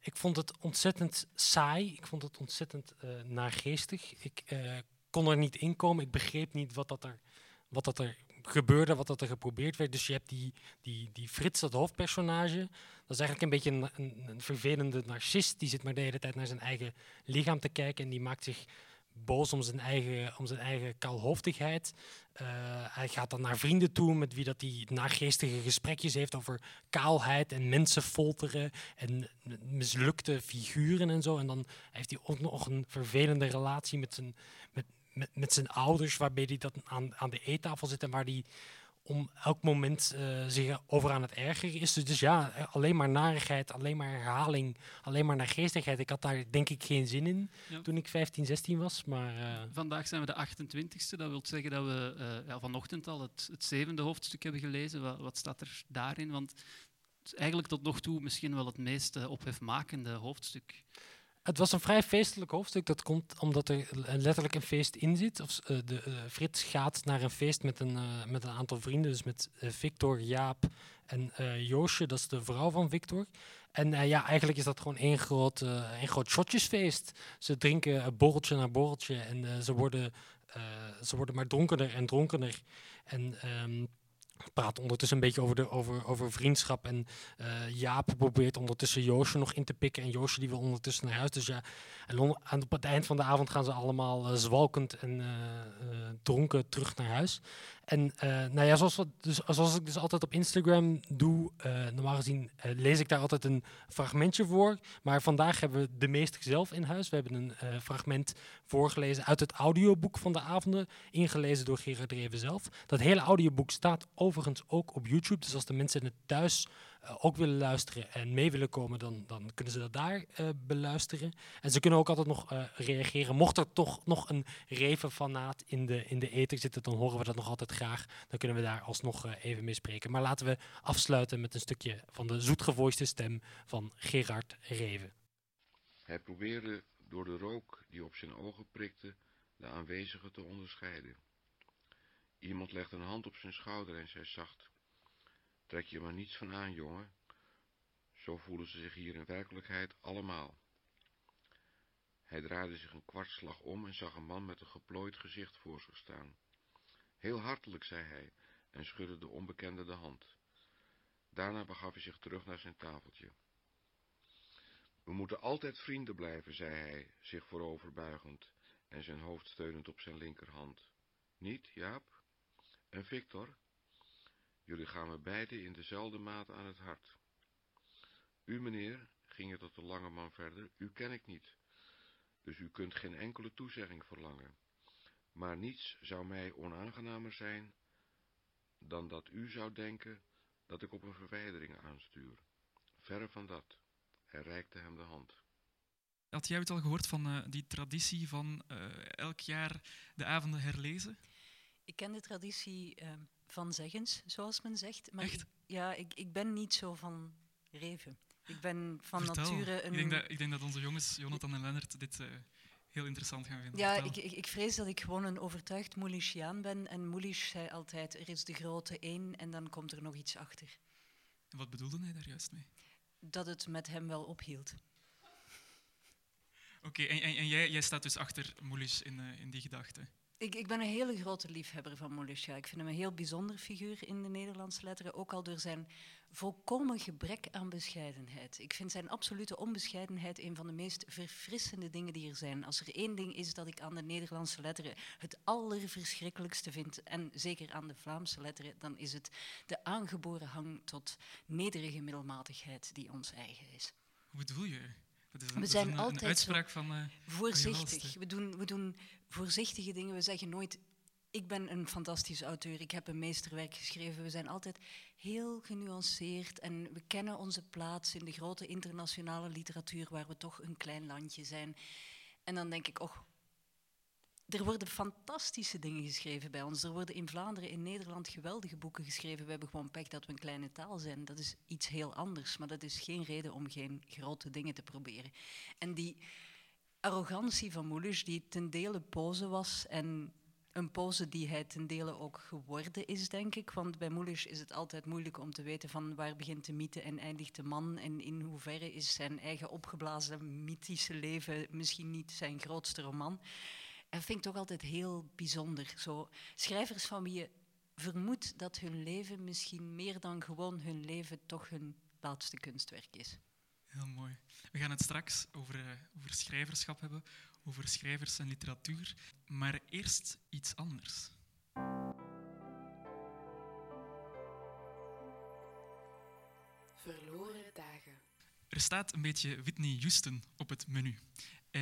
ik vond het ontzettend saai. Ik vond het ontzettend naargeestig. Ik kon er niet in komen. Ik begreep niet wat dat er, wat dat er gebeurde, wat dat er geprobeerd werd. Dus je hebt die, die, die Frits, dat hoofdpersonage. Dat is eigenlijk een beetje een, een, vervelende narcist. Die zit maar de hele tijd naar zijn eigen lichaam te kijken. En die maakt zich boos om zijn eigen, om zijn eigen kaalhoofdigheid. Eh, hij gaat dan naar vrienden toe met wie dat hij naargeestige gesprekjes heeft over kaalheid en mensen folteren en mislukte figuren en zo. En dan heeft hij ook nog een vervelende relatie met zijn, met, zijn ouders, waarbij hij dat aan, aan de eettafel zit en waar hij om elk moment eh, zich over aan het ergeren is. Dus, dus ja, alleen maar narigheid, alleen maar herhaling, alleen maar naargeestigheid. Ik had daar denk ik geen zin in Ja. toen ik 15, 16 was. Maar eh, Vandaag zijn we de 28e. Dat wil zeggen dat we eh, ja, vanochtend al het, het zevende hoofdstuk hebben gelezen. Wat, wat staat er daarin? Want het is eigenlijk tot nog toe misschien wel het meest ophefmakende hoofdstuk. Het was een vrij feestelijk hoofdstuk. Dat komt omdat er letterlijk een feest in zit. Of, eh, de, eh, Frits gaat naar een feest met een, eh, met een aantal vrienden. Dus met Victor, Jaap en Joosje. Dat is de vrouw van Victor. En ja, eigenlijk is dat gewoon één groot, één groot shotjesfeest. Ze drinken borreltje na borreltje. En ze, worden, ze worden maar dronkener en dronkener. En... ehm praat ondertussen een beetje over, de, over, over vriendschap. En eh, Jaap probeert ondertussen Joosje nog in te pikken. En Joosje die wil ondertussen naar huis. Dus ja, en aan het eind van de avond gaan ze allemaal eh, zwalkend en eh, dronken terug naar huis. En eh, nou ja, zoals, dus, zoals ik dus altijd op Instagram doe, eh, normaal gezien eh, lees ik daar altijd een fragmentje voor. Maar vandaag hebben we de meester zelf in huis. We hebben een fragment voorgelezen uit het audioboek van de avonden, ingelezen door Gerard Reven zelf. Dat hele audioboek staat overigens ook op YouTube. Dus als de mensen het thuis eh, ook willen luisteren en mee willen komen, dan, dan kunnen ze dat daar eh, beluisteren. En ze kunnen ook altijd nog eh, reageren. Mocht er toch nog een Reven-fanaat in de, in de ether zitten, dan horen we dat nog altijd graag. Dan kunnen we daar alsnog even mee spreken. Maar laten we afsluiten met een stukje van de zoetgevoiste stem van Gerard Reven. Hij probeerde door de rook die op zijn ogen prikte de aanwezigen te onderscheiden. Iemand legde een hand op zijn schouder en zei zacht: Trek je maar niets van aan, jongen. Zo voelen ze zich hier in werkelijkheid allemaal. Hij draaide zich een kwartslag om en zag een man met een geplooid gezicht voor zich staan. Heel hartelijk, zei hij en schudde de onbekende de hand. Daarna begaf hij zich terug naar zijn tafeltje. We moeten altijd vrienden blijven, zei hij, zich vooroverbuigend en zijn hoofd steunend op zijn linkerhand. Niet, Jaap? En Victor? Jullie gaan me beiden in dezelfde mate aan het hart. U, meneer, ging het tot de lange man verder, u ken ik niet, dus u kunt geen enkele toezegging verlangen. Maar niets zou mij onaangenamer zijn dan dat u zou denken dat ik op een verwijdering aanstuur. Verre van dat. Hij reikte hem de hand. Had jij het al gehoord van eh, die traditie van eh, elk jaar de avonden herlezen? Ik ken de traditie eh, van zeggens, zoals men zegt. Maar Echt? ik, ja, ik, ik ben niet zo van reven. Ik ben van Vertel. nature een... Ik denk, dat, ik denk dat onze jongens, Jonathan en Lennart, dit eh, heel interessant gaan vinden. Ja, ik, ik, ik vrees dat ik gewoon een overtuigd Moulischiaan ben. En Moulisch zei altijd, er is de grote één en dan komt er nog iets achter. En Wat bedoelde hij daar juist mee? Dat het met hem wel ophield. Oké, en, en, en jij, jij staat dus achter Moulish in, eh, in die gedachte. Ik, ik ben een hele grote liefhebber van Moulisch. Ja. Ik vind hem een heel bijzonder figuur in de Nederlandse letteren, ook al door zijn volkomen gebrek aan bescheidenheid. Ik vind zijn absolute onbescheidenheid een van de meest verfrissende dingen die er zijn. Als er één ding is dat ik aan de Nederlandse letteren het allerverschrikkelijkste vind, en zeker aan de Vlaamse letteren, dan is het de aangeboren hang tot nederige middelmatigheid die ons eigen is. Hoe bedoel je? Een, We zijn een, altijd van... Voorzichtig. We doen, we doen voorzichtige dingen. We zeggen nooit. Ik ben een fantastisch auteur, ik heb een meesterwerk geschreven. We zijn altijd heel genuanceerd en we kennen onze plaats in de grote internationale literatuur, waar we toch een klein landje zijn. En dan denk ik, och, er worden fantastische dingen geschreven bij ons. Er worden in Vlaanderen, in Nederland geweldige boeken geschreven. We hebben gewoon pech dat we een kleine taal zijn. Dat is iets heel anders, maar dat is geen reden om geen grote dingen te proberen. En die arrogantie van Moelisch, die ten dele pose was en een pose die hij ten dele ook geworden is, denk ik. Want bij Moelisch is het altijd moeilijk om te weten van waar begint de mythe en eindigt de man. En in hoeverre is zijn eigen opgeblazen mythische leven misschien niet zijn grootste roman. Dat vind ik toch altijd heel bijzonder. Zo, schrijvers van wie je vermoedt dat hun leven misschien meer dan gewoon hun leven toch hun laatste kunstwerk is. Heel mooi. We gaan het straks over, uh, over schrijverschap hebben, over schrijvers en literatuur. Maar eerst iets anders. Verloren dagen. Er staat een beetje Whitney Houston op het menu.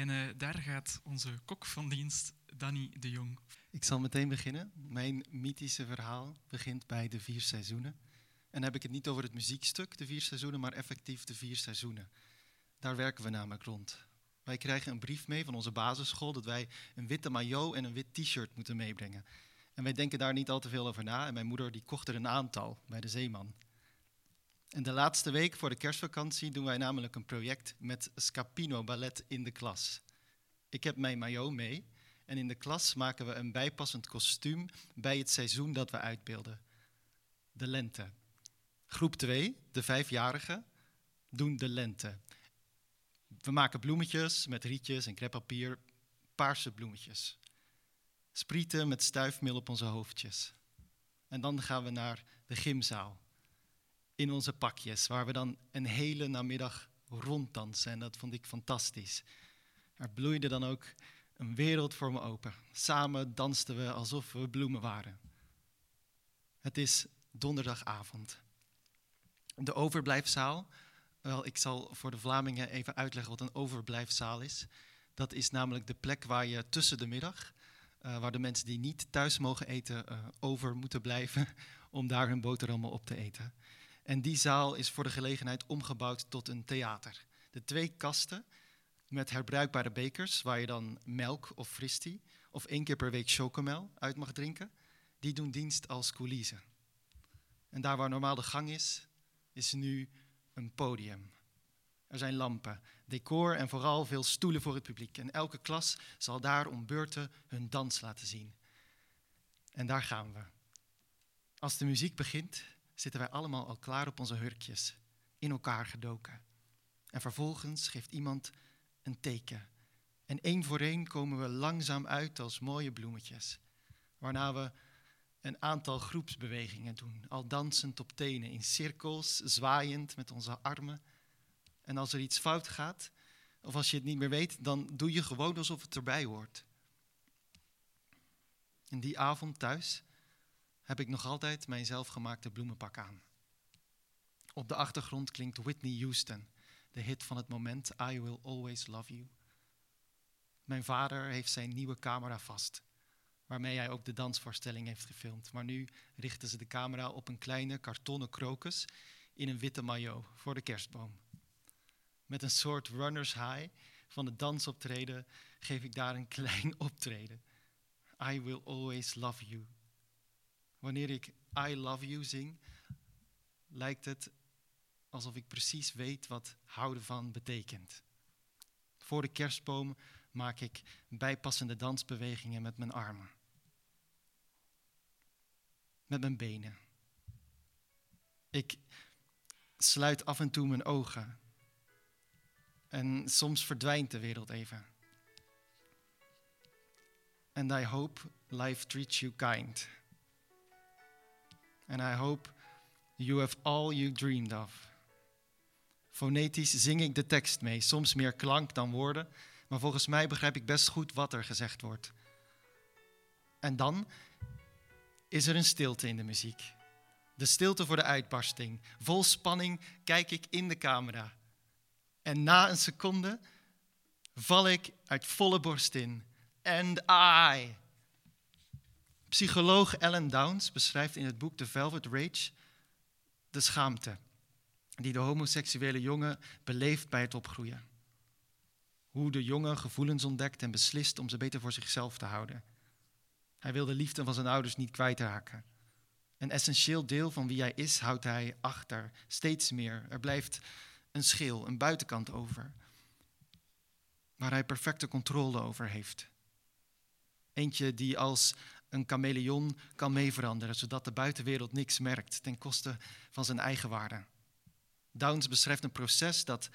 En uh, daar gaat onze kok van dienst, Danny de Jong. Ik zal meteen beginnen. Mijn mythische verhaal begint bij de vier seizoenen. En dan heb ik het niet over het muziekstuk, de vier seizoenen, maar effectief de vier seizoenen. Daar werken we namelijk rond. Wij krijgen een brief mee van onze basisschool dat wij een witte maillot en een wit t-shirt moeten meebrengen. En wij denken daar niet al te veel over na. En mijn moeder die kocht er een aantal bij de Zeeman. En de laatste week voor de kerstvakantie doen wij namelijk een project met Scapino Ballet in de klas. Ik heb mijn maillot mee en in de klas maken we een bijpassend kostuum bij het seizoen dat we uitbeelden. De lente. Groep 2, de vijfjarigen, doen de lente. We maken bloemetjes met rietjes en kreppapier, paarse bloemetjes. Sprieten met stuifmeel op onze hoofdjes. En dan gaan we naar de gymzaal. In onze pakjes, waar we dan een hele namiddag ronddansen. En dat vond ik fantastisch. Er bloeide dan ook een wereld voor me open. Samen dansten we alsof we bloemen waren. Het is donderdagavond. De overblijfzaal wel, ik zal voor de Vlamingen even uitleggen wat een overblijfzaal is. Dat is namelijk de plek waar je tussen de middag, uh, waar de mensen die niet thuis mogen eten, uh, over moeten blijven [laughs] om daar hun boterhammen op te eten. En die zaal is voor de gelegenheid omgebouwd tot een theater. De twee kasten met herbruikbare bekers, waar je dan melk of fristie of één keer per week chocomel uit mag drinken, die doen dienst als coulisse. En daar waar normaal de gang is, is nu een podium. Er zijn lampen, decor en vooral veel stoelen voor het publiek. En elke klas zal daar om beurten hun dans laten zien. En daar gaan we. Als de muziek begint, zitten wij allemaal al klaar op onze hurkjes, in elkaar gedoken. En vervolgens geeft iemand een teken. En één voor één komen we langzaam uit als mooie bloemetjes. Waarna we een aantal groepsbewegingen doen, al dansend op tenen, in cirkels, zwaaiend met onze armen. En als er iets fout gaat, of als je het niet meer weet, dan doe je gewoon alsof het erbij hoort. In die avond thuis heb ik nog altijd mijn zelfgemaakte bloemenpak aan. Op de achtergrond klinkt Whitney Houston, de hit van het moment I Will Always Love You. Mijn vader heeft zijn nieuwe camera vast waarmee hij ook de dansvoorstelling heeft gefilmd. Maar nu richten ze de camera op een kleine kartonnen krokus in een witte maillot voor de kerstboom. Met een soort runners high van het dansoptreden geef ik daar een [laughs] klein optreden. I will always love you. Wanneer ik I love you zing, lijkt het alsof ik precies weet wat houden van betekent. Voor de kerstboom maak ik bijpassende dansbewegingen met mijn armen met mijn benen. Ik sluit af en toe mijn ogen. En soms verdwijnt de wereld even. And I hope life treats you kind. And I hope you have all you dreamed of. Fonetisch zing ik de tekst mee, soms meer klank dan woorden, maar volgens mij begrijp ik best goed wat er gezegd wordt. En dan is er een stilte in de muziek. De stilte voor de uitbarsting. Vol spanning kijk ik in de camera. En na een seconde val ik uit volle borst in. And I. Psycholoog Ellen Downs beschrijft in het boek The Velvet Rage de schaamte die de homoseksuele jongen beleeft bij het opgroeien. Hoe de jongen gevoelens ontdekt en beslist om ze beter voor zichzelf te houden. Hij wil de liefde van zijn ouders niet kwijtraken. Een essentieel deel van wie hij is houdt hij achter, steeds meer. Er blijft een schil, een buitenkant over, waar hij perfecte controle over heeft. Eentje die als een chameleon kan meeveranderen, zodat de buitenwereld niks merkt ten koste van zijn eigen waarde. Downs beschrijft een proces dat,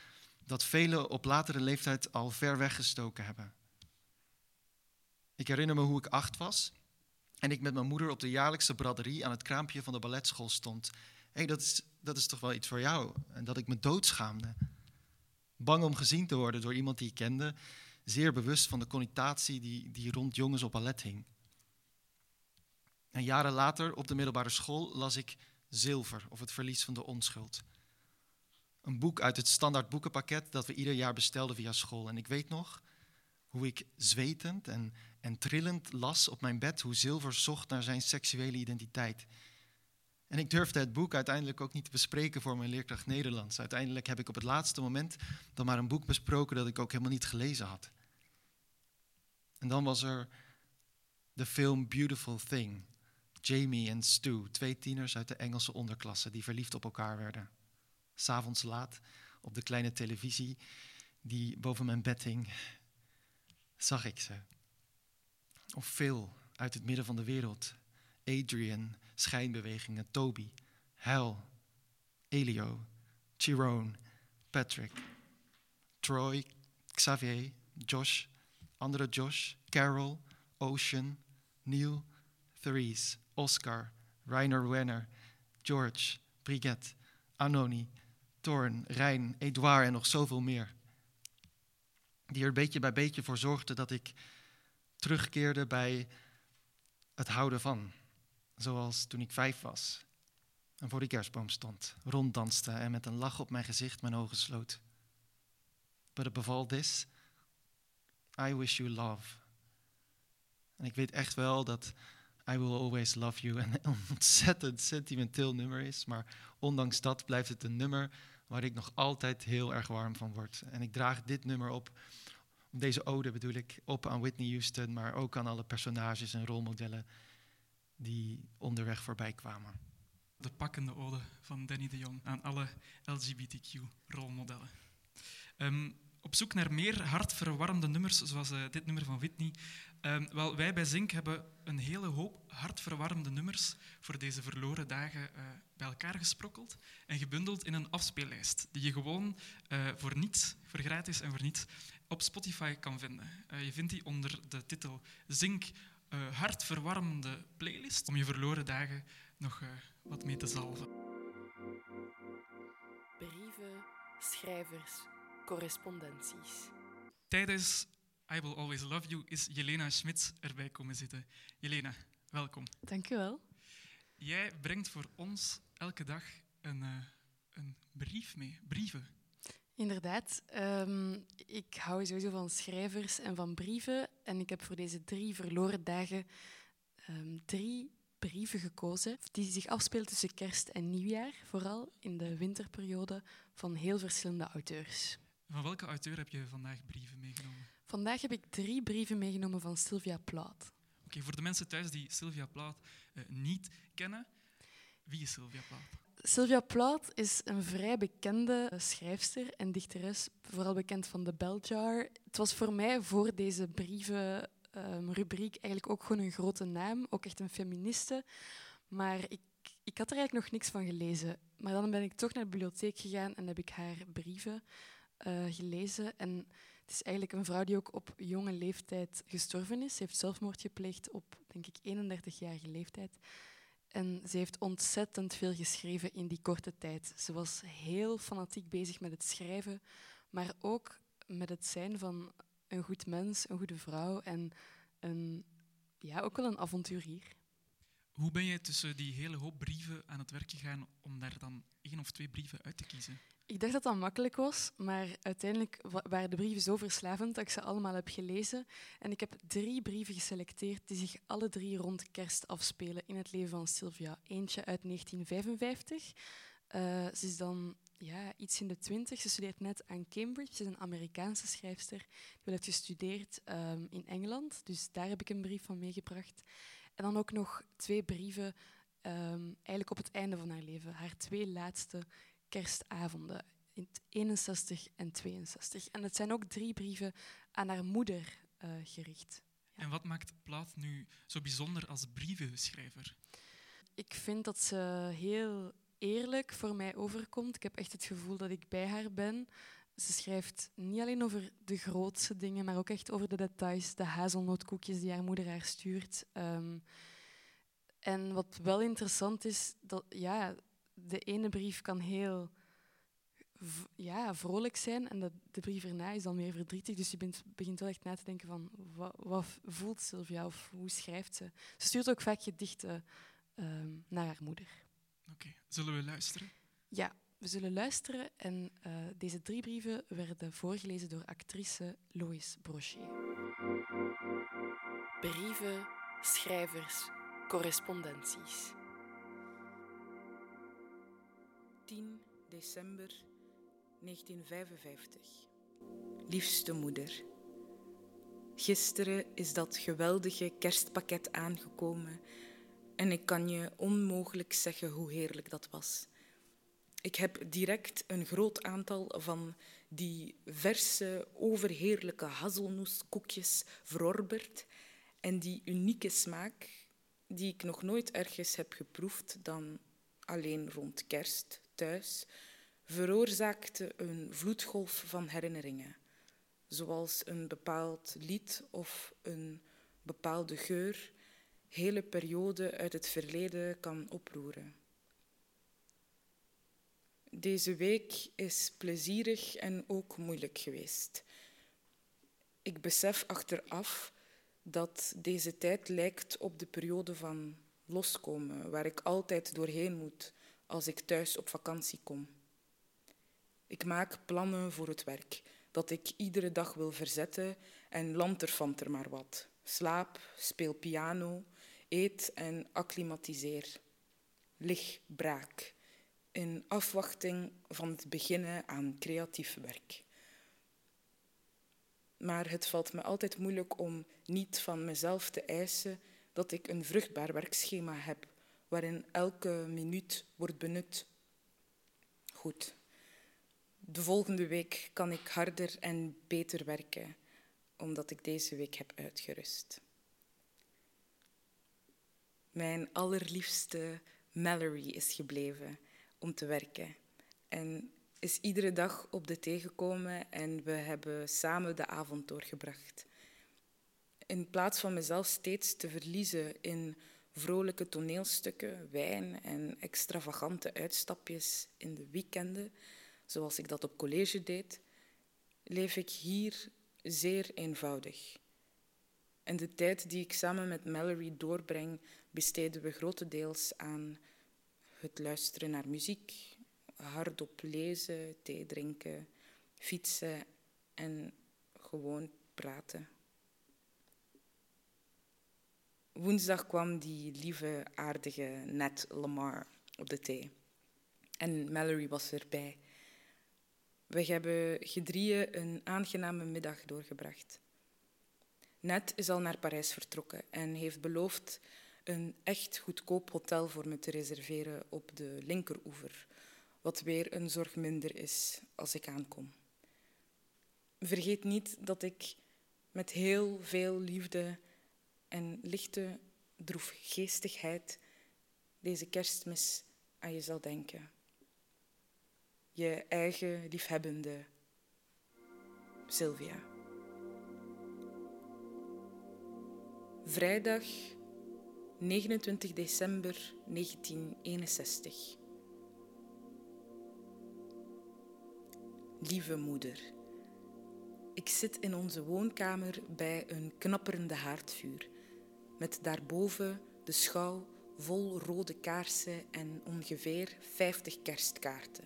dat velen op latere leeftijd al ver weggestoken hebben. Ik herinner me hoe ik acht was en ik met mijn moeder op de jaarlijkse braderie aan het kraampje van de balletschool stond. Hé, hey, dat, is, dat is toch wel iets voor jou? En dat ik me doodschaamde. Bang om gezien te worden door iemand die ik kende, zeer bewust van de connotatie die, die rond jongens op ballet hing. En jaren later, op de middelbare school, las ik Zilver of Het Verlies van de Onschuld. Een boek uit het standaard boekenpakket dat we ieder jaar bestelden via school. En ik weet nog hoe ik zwetend en, en trillend las op mijn bed hoe Zilver zocht naar zijn seksuele identiteit. En ik durfde het boek uiteindelijk ook niet te bespreken voor mijn leerkracht Nederlands. Uiteindelijk heb ik op het laatste moment dan maar een boek besproken dat ik ook helemaal niet gelezen had. En dan was er de film Beautiful Thing. Jamie en Stu, twee tieners uit de Engelse onderklasse die verliefd op elkaar werden. S'avonds laat op de kleine televisie die boven mijn bed hing, zag ik ze. Of veel uit het midden van de wereld. Adrian, schijnbewegingen, Toby, Hal, Elio, Chiron, Patrick, Troy, Xavier, Josh, andere Josh, Carol, Ocean, Neil, Therese, Oscar, Rainer Wenner, George, Brigitte, Anoni, Thorn, Rijn, Edouard en nog zoveel meer. Die er beetje bij beetje voor zorgden dat ik terugkeerde bij het houden van. Zoals toen ik vijf was en voor die kerstboom stond, ronddanste en met een lach op mijn gezicht mijn ogen sloot. But above all this, I wish you love. En ik weet echt wel dat I Will Always Love You [laughs] een ontzettend sentimenteel nummer is. Maar ondanks dat blijft het een nummer waar ik nog altijd heel erg warm van word. En ik draag dit nummer op, deze ode bedoel ik, op aan Whitney Houston, maar ook aan alle personages en rolmodellen die onderweg voorbij kwamen. De pakkende ode van Danny de Jong aan alle LGBTQ-rolmodellen. Um, op zoek naar meer hartverwarmende nummers, zoals uh, dit nummer van Whitney. Um, wel, wij bij Zink hebben een hele hoop hartverwarmende nummers voor deze verloren dagen uh, bij elkaar gesprokkeld en gebundeld in een afspeellijst, die je gewoon uh, voor niets, voor gratis en voor niets, op Spotify kan vinden. je vindt die onder de titel Zink hartverwarmende playlist, om je verloren dagen nog wat mee te zalven. Brieven, schrijvers, correspondenties. Tijdens I Will Always Love You is Jelena Schmidt erbij komen zitten. Jelena, welkom. Dank u wel. Jij brengt voor ons elke dag een, uh, een brief mee, brieven. Inderdaad. Um, ik hou sowieso van schrijvers en van brieven. En ik heb voor deze drie verloren dagen um, drie brieven gekozen die zich afspelen tussen kerst en nieuwjaar, vooral in de winterperiode, van heel verschillende auteurs. Van welke auteur heb je vandaag brieven meegenomen? Vandaag heb ik drie brieven meegenomen van Sylvia Plath. Oké, voor de mensen thuis die Sylvia Plath uh, niet kennen, wie is Sylvia Plath? Sylvia Plath is een vrij bekende schrijfster en dichteres, vooral bekend van de Bell Jar. Het was voor mij voor deze brievenrubriek um, eigenlijk ook gewoon een grote naam, ook echt een feministe. Maar ik, ik had er eigenlijk nog niks van gelezen. Maar dan ben ik toch naar de bibliotheek gegaan en heb ik haar brieven uh, gelezen. En het is eigenlijk een vrouw die ook op jonge leeftijd gestorven is. Ze heeft zelfmoord gepleegd op, denk ik, 31-jarige leeftijd. En ze heeft ontzettend veel geschreven in die korte tijd. Ze was heel fanatiek bezig met het schrijven, maar ook met het zijn van een goed mens, een goede vrouw en een, ja, ook wel een avonturier. Hoe ben je tussen die hele hoop brieven aan het werk gegaan om daar dan één of twee brieven uit te kiezen? Ik dacht dat dat makkelijk was, maar uiteindelijk waren de brieven zo verslavend dat ik ze allemaal heb gelezen. En ik heb drie brieven geselecteerd die zich alle drie rond kerst afspelen in het leven van Sylvia. Eentje uit 1955, Eh, ze is dan ja, iets in de twintig. Ze studeert net aan Cambridge. Ze is een Amerikaanse schrijfster. Die heeft gestudeerd um, in Engeland. Dus daar heb ik een brief van meegebracht. En dan ook nog twee brieven, um, eigenlijk op het einde van haar leven. Haar twee laatste kerstavonden, in 61 en 62. En het zijn ook drie brieven aan haar moeder uh, gericht. Ja. En wat maakt Plaat nu zo bijzonder als brievenschrijver? Ik vind dat ze heel eerlijk voor mij overkomt. Ik heb echt het gevoel dat ik bij haar ben. Ze schrijft niet alleen over de grootste dingen, maar ook echt over de details, de hazelnootkoekjes die haar moeder haar stuurt. Um, en wat wel interessant is, dat ja, de ene brief kan heel ja, vrolijk zijn en de, de brief erna is dan meer verdrietig. Dus je bent, begint wel echt na te denken van wat, wat voelt Sylvia of hoe schrijft ze. Ze stuurt ook vaak gedichten um, naar haar moeder. Oké, zullen we luisteren? Ja, we zullen luisteren. En uh, deze drie brieven werden voorgelezen door actrice Lois Brochet. Brieven, schrijvers, correspondenties. 10 december 1955. Liefste moeder. Gisteren is dat geweldige kerstpakket aangekomen en ik kan je onmogelijk zeggen hoe heerlijk dat was. Ik heb direct een groot aantal van die verse, overheerlijke hazelnoeskoekjes verorberd. En die unieke smaak, die ik nog nooit ergens heb geproefd dan alleen rond kerst thuis, veroorzaakte een vloedgolf van herinneringen. Zoals een bepaald lied of een bepaalde geur hele periode uit het verleden kan oproeren. Deze week is plezierig en ook moeilijk geweest. Ik besef achteraf dat deze tijd lijkt op de periode van loskomen, waar ik altijd doorheen moet als ik thuis op vakantie kom. Ik maak plannen voor het werk, dat ik iedere dag wil verzetten en land er maar wat. Slaap, speel piano, eet en acclimatiseer. Lig braak, in afwachting van het beginnen aan creatief werk. Maar het valt me altijd moeilijk om niet van mezelf te eisen dat ik een vruchtbaar werkschema heb waarin elke minuut wordt benut. Goed. De volgende week kan ik harder en beter werken, omdat ik deze week heb uitgerust. Mijn allerliefste Mallory is gebleven om te werken. En is iedere dag op de thee gekomen en we hebben samen de avond doorgebracht. In plaats van mezelf steeds te verliezen in vrolijke toneelstukken, wijn en extravagante uitstapjes in de weekenden, zoals ik dat op college deed, leef ik hier zeer eenvoudig. En de tijd die ik samen met Mallory doorbreng, besteden we grotendeels aan het luisteren naar muziek, hardop lezen, thee drinken, fietsen en gewoon praten. Woensdag kwam die lieve, aardige Nat Lamar op de thee. En Mallory was erbij. We hebben gedrieën een aangename middag doorgebracht. Net is al naar Parijs vertrokken en heeft beloofd een echt goedkoop hotel voor me te reserveren op de linkeroever, wat weer een zorg minder is als ik aankom. Vergeet niet dat ik met heel veel liefde en lichte droefgeestigheid deze kerstmis aan je zal denken. Je eigen liefhebbende Sylvia. Vrijdag 29 december 1961. Lieve moeder, ik zit in onze woonkamer bij een knapperende haardvuur, met daarboven de schouw vol rode kaarsen en ongeveer 50 kerstkaarten.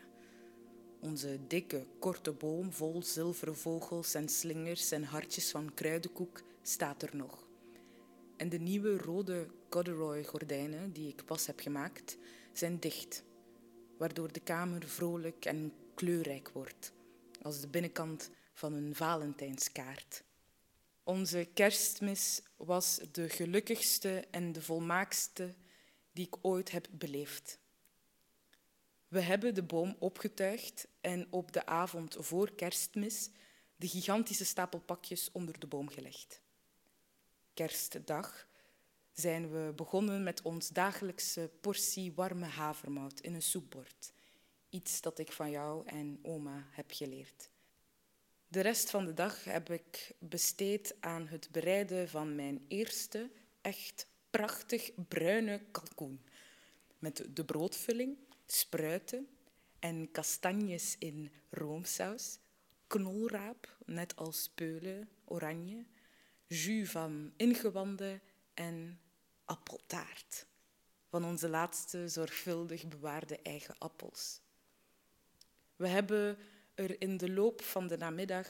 Onze dikke, korte boom vol zilveren vogels en slingers en hartjes van kruidenkoek staat er nog. En de nieuwe rode corduroy gordijnen die ik pas heb gemaakt, zijn dicht. waardoor de kamer vrolijk en kleurrijk wordt, als de binnenkant van een Valentijnskaart. Onze kerstmis was de gelukkigste en de volmaakste die ik ooit heb beleefd. We hebben de boom opgetuigd en op de avond voor kerstmis de gigantische stapel pakjes onder de boom gelegd. Kerstdag zijn we begonnen met ons dagelijkse portie warme havermout in een soepbord. Iets dat ik van jou en oma heb geleerd. De rest van de dag heb ik besteed aan het bereiden van mijn eerste echt prachtig bruine kalkoen. Met de broodvulling, spruiten en kastanjes in roomsaus, knolraap, net als peulen, oranje, jus van ingewanden en appeltaart. Van onze laatste zorgvuldig bewaarde eigen appels. We hebben er in de loop van de namiddag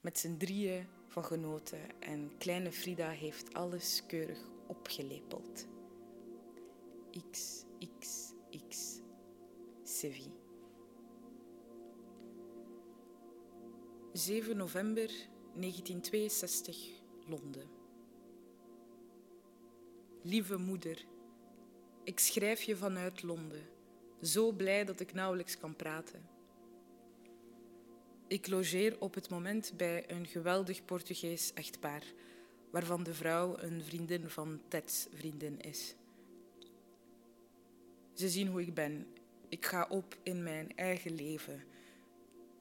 met z'n drieën van genoten en kleine Frida heeft alles keurig opgelepeld. X, X, X, Sevi. 7 november 1962, Londen. Lieve moeder, ik schrijf je vanuit Londen. Zo blij dat ik nauwelijks kan praten. Ik logeer op het moment bij een geweldig Portugees echtpaar, waarvan de vrouw een vriendin van Ted's vriendin is. Ze zien hoe ik ben. Ik ga op in mijn eigen leven.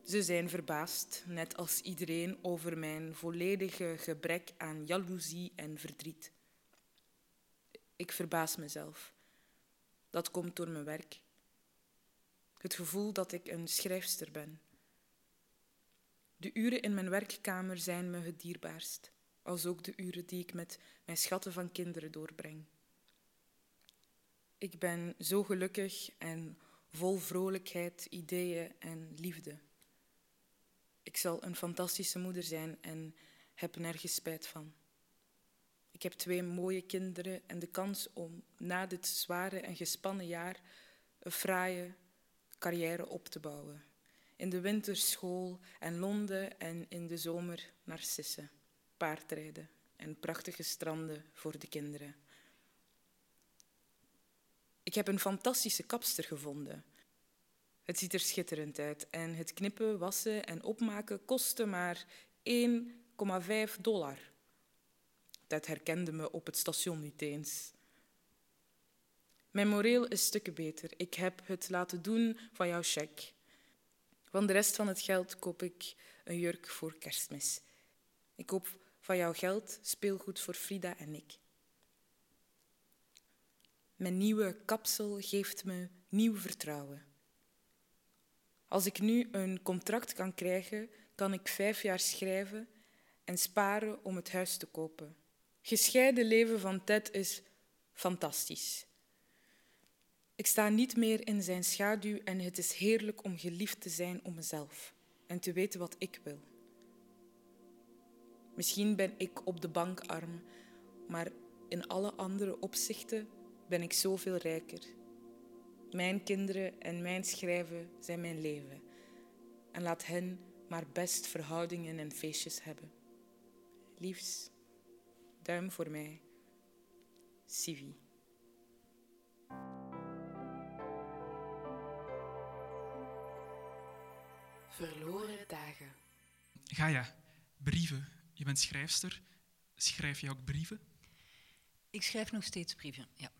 Ze zijn verbaasd, net als iedereen, over mijn volledige gebrek aan jaloezie en verdriet. Ik verbaas mezelf. Dat komt door mijn werk. Het gevoel dat ik een schrijfster ben. De uren in mijn werkkamer zijn me het dierbaarst, als ook de uren die ik met mijn schatten van kinderen doorbreng. Ik ben zo gelukkig en vol vrolijkheid, ideeën en liefde. Ik zal een fantastische moeder zijn en heb nergens spijt van. Ik heb twee mooie kinderen en de kans om na dit zware en gespannen jaar een fraaie carrière op te bouwen. In de winter school en Londen en in de zomer narcissen, paardrijden en prachtige stranden voor de kinderen. Ik heb een fantastische kapster gevonden. Het ziet er schitterend uit en het knippen, wassen en opmaken kostte maar 1,5 dollar. Dat herkende me op het station niet eens. Mijn moreel is stukken beter. Ik heb het laten doen van jouw cheque. Van de rest van het geld koop ik een jurk voor kerstmis. Ik koop van jouw geld speelgoed voor Frida en ik. Mijn nieuwe kapsel geeft me nieuw vertrouwen. Als ik nu een contract kan krijgen, kan ik vijf jaar schrijven en sparen om het huis te kopen. Gescheiden leven van Ted is fantastisch. Ik sta niet meer in zijn schaduw en het is heerlijk om geliefd te zijn om mezelf en te weten wat ik wil. Misschien ben ik op de bank arm, maar in alle andere opzichten ben ik zoveel rijker. Mijn kinderen en mijn schrijven zijn mijn leven. En laat hen maar best verhoudingen en feestjes hebben. Liefs, duim voor mij. Sivi. Verloren dagen. Gaia, brieven. Je bent schrijfster. Schrijf je ook brieven? Ik schrijf nog steeds brieven, ja.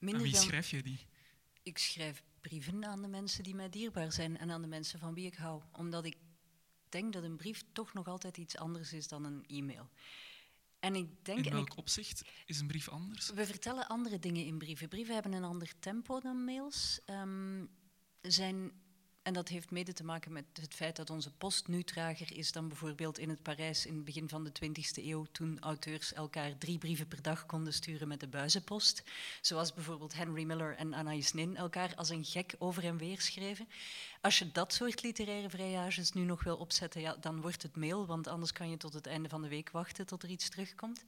Aan wie schrijf je die? Ik schrijf brieven aan de mensen die mij dierbaar zijn en aan de mensen van wie ik hou. Omdat ik denk dat een brief toch nog altijd iets anders is dan een e-mail. En ik denk, in welk ik, opzicht is een brief anders? We vertellen andere dingen in brieven. Brieven hebben een ander tempo dan mails. Um, zijn en dat heeft mede te maken met het feit dat onze post nu trager is dan bijvoorbeeld in het Parijs in het begin van de 20e eeuw, toen auteurs elkaar drie brieven per dag konden sturen met de buizenpost. Zoals bijvoorbeeld Henry Miller en Anais Nin elkaar als een gek over en weer schreven. Als je dat soort literaire vrijages nu nog wil opzetten, ja, dan wordt het mail, want anders kan je tot het einde van de week wachten tot er iets terugkomt.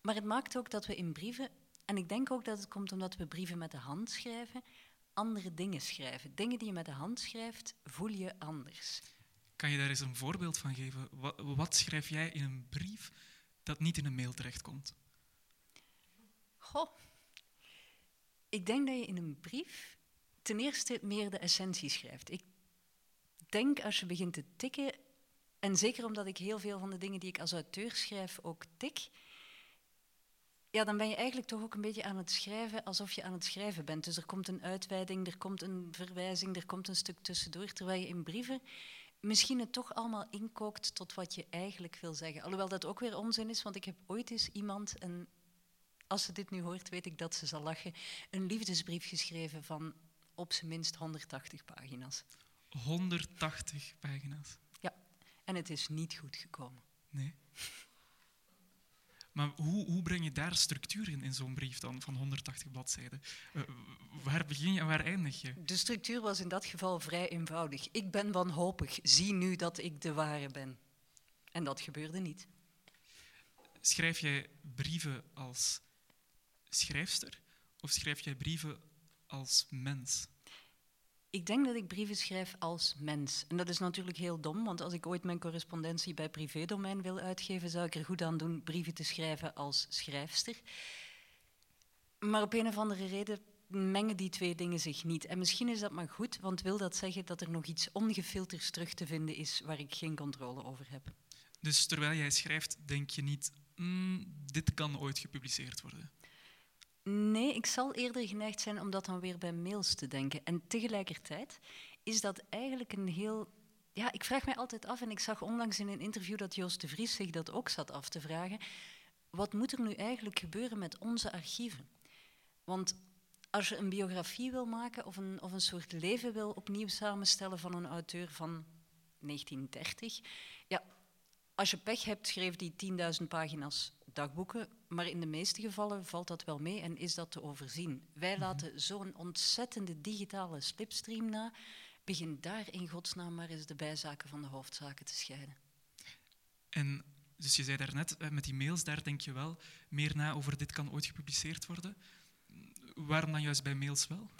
Maar het maakt ook dat we in brieven, en ik denk ook dat het komt omdat we brieven met de hand schrijven, andere dingen schrijven. Dingen die je met de hand schrijft, voel je anders. Kan je daar eens een voorbeeld van geven? Wat, wat schrijf jij in een brief dat niet in een mail terechtkomt? Goh. Ik denk dat je in een brief ten eerste meer de essentie schrijft. Ik denk als je begint te tikken, en zeker omdat ik heel veel van de dingen die ik als auteur schrijf ook tik, ja, dan ben je eigenlijk toch ook een beetje aan het schrijven alsof je aan het schrijven bent. Dus er komt een uitweiding, er komt een verwijzing, er komt een stuk tussendoor, terwijl je in brieven misschien het toch allemaal inkookt tot wat je eigenlijk wil zeggen. Alhoewel dat ook weer onzin is, want ik heb ooit eens iemand, en als ze dit nu hoort, weet ik dat ze zal lachen, een liefdesbrief geschreven van op zijn minst 180 pagina's. 180 pagina's? Ja, en het is niet goed gekomen. Nee. Maar hoe, hoe breng je daar structuur in, in zo'n brief dan, van 180 bladzijden? Uh, waar begin je en waar eindig je? De structuur was in dat geval vrij eenvoudig. Ik ben wanhopig, zie nu dat ik de ware ben. En dat gebeurde niet. Schrijf jij brieven als schrijfster of schrijf jij brieven als mens? Ik denk dat ik brieven schrijf als mens. En dat is natuurlijk heel dom, want als ik ooit mijn correspondentie bij privédomein wil uitgeven, zou ik er goed aan doen brieven te schrijven als schrijfster. Maar op een of andere reden mengen die twee dingen zich niet. En misschien is dat maar goed, want wil dat zeggen dat er nog iets ongefilters terug te vinden is waar ik geen controle over heb. Dus terwijl jij schrijft, denk je niet, mm, dit kan ooit gepubliceerd worden? Nee, ik zal eerder geneigd zijn om dat dan weer bij mails te denken. En tegelijkertijd is dat eigenlijk een heel. Ja, ik vraag mij altijd af, en ik zag onlangs in een interview dat Joost de Vries zich dat ook zat af te vragen. Wat moet er nu eigenlijk gebeuren met onze archieven? Want als je een biografie wil maken of een, of een soort leven wil opnieuw samenstellen van een auteur van 1930, ja, als je pech hebt, schreef die 10.000 pagina's dagboeken, maar in de meeste gevallen valt dat wel mee en is dat te overzien. Wij Mhm. laten zo'n ontzettende digitale slipstream na. Begin daar in godsnaam maar eens de bijzaken van de hoofdzaken te scheiden. En dus je zei daarnet, eh, met die mails, daar denk je wel meer na over dit kan ooit gepubliceerd worden. Waarom dan juist bij mails wel?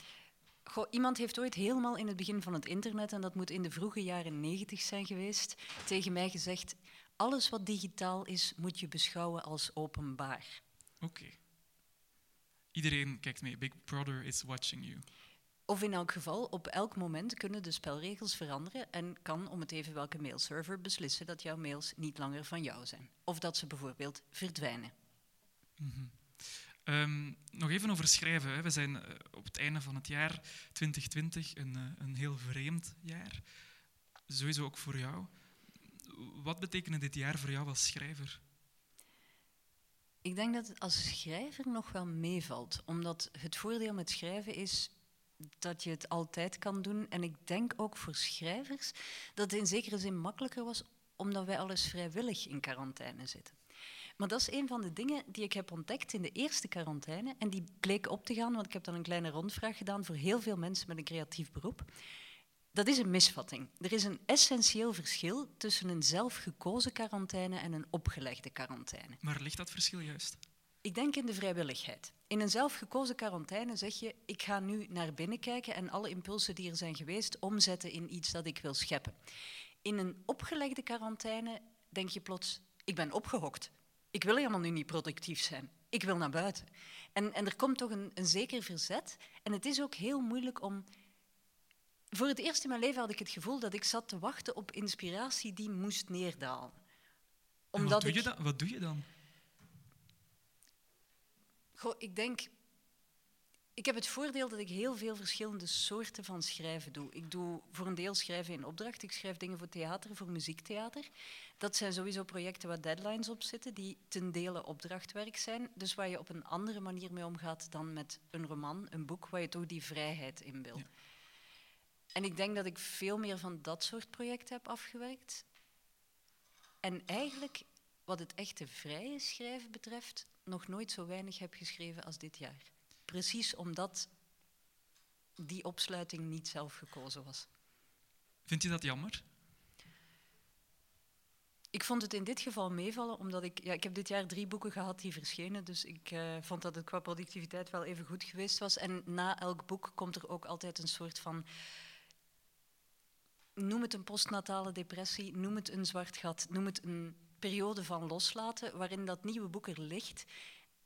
Goh, iemand heeft ooit helemaal in het begin van het internet, en dat moet in de vroege jaren negentig zijn geweest, tegen mij gezegd: alles wat digitaal is, moet je beschouwen als openbaar. Oké. Iedereen kijkt mee. Big Brother is watching you. Of in elk geval, op elk moment kunnen de spelregels veranderen en kan om het even welke mailserver beslissen dat jouw mails niet langer van jou zijn. Of dat ze bijvoorbeeld verdwijnen. Mhm. Ehm, nog even over schrijven. Hè. We zijn eh, op het einde van het jaar 2020, een, eh, een heel vreemd jaar. Sowieso ook voor jou. Wat betekende dit jaar voor jou als schrijver? Ik denk dat het als schrijver nog wel meevalt, omdat het voordeel met schrijven is dat je het altijd kan doen. En ik denk ook voor schrijvers dat het in zekere zin makkelijker was, omdat wij alles vrijwillig in quarantaine zitten. Maar dat is een van de dingen die ik heb ontdekt in de eerste quarantaine. En die bleek op te gaan, want ik heb dan een kleine rondvraag gedaan voor heel veel mensen met een creatief beroep. Dat is een misvatting. Er is een essentieel verschil tussen een zelfgekozen quarantaine en een opgelegde quarantaine. Waar ligt dat verschil juist? Ik denk in de vrijwilligheid. In een zelfgekozen quarantaine zeg je: ik ga nu naar binnen kijken en alle impulsen die er zijn geweest omzetten in iets dat ik wil scheppen. In een opgelegde quarantaine denk je plots: ik ben opgehokt. Ik wil helemaal nu niet productief zijn. Ik wil naar buiten. En, en er komt toch een, een zeker verzet. En het is ook heel moeilijk om. Voor het eerst in mijn leven had ik het gevoel dat ik zat te wachten op inspiratie die moest neerdalen. En Omdat wat, doe ik... je dan? wat doe je dan? Goh, ik denk. Ik heb het voordeel dat ik heel veel verschillende soorten van schrijven doe. Ik doe voor een deel schrijven in opdracht. Ik schrijf dingen voor theater, voor muziektheater. Dat zijn sowieso projecten waar deadlines op zitten, die ten dele opdrachtwerk zijn. Dus waar je op een andere manier mee omgaat dan met een roman, een boek, waar je toch die vrijheid in wil. En ik denk dat ik veel meer van dat soort projecten heb afgewerkt. En eigenlijk, wat het echte vrije schrijven betreft, nog nooit zo weinig heb geschreven als dit jaar. Precies omdat die opsluiting niet zelf gekozen was. Vind je dat jammer? Ik vond het in dit geval meevallen, omdat ik... Ja, ik heb dit jaar drie boeken gehad die verschenen, dus ik eh, vond dat het qua productiviteit wel even goed geweest was. En na elk boek komt er ook altijd een soort van... Noem het een postnatale depressie, noem het een zwart gat, noem het een periode van loslaten, waarin dat nieuwe boek er ligt.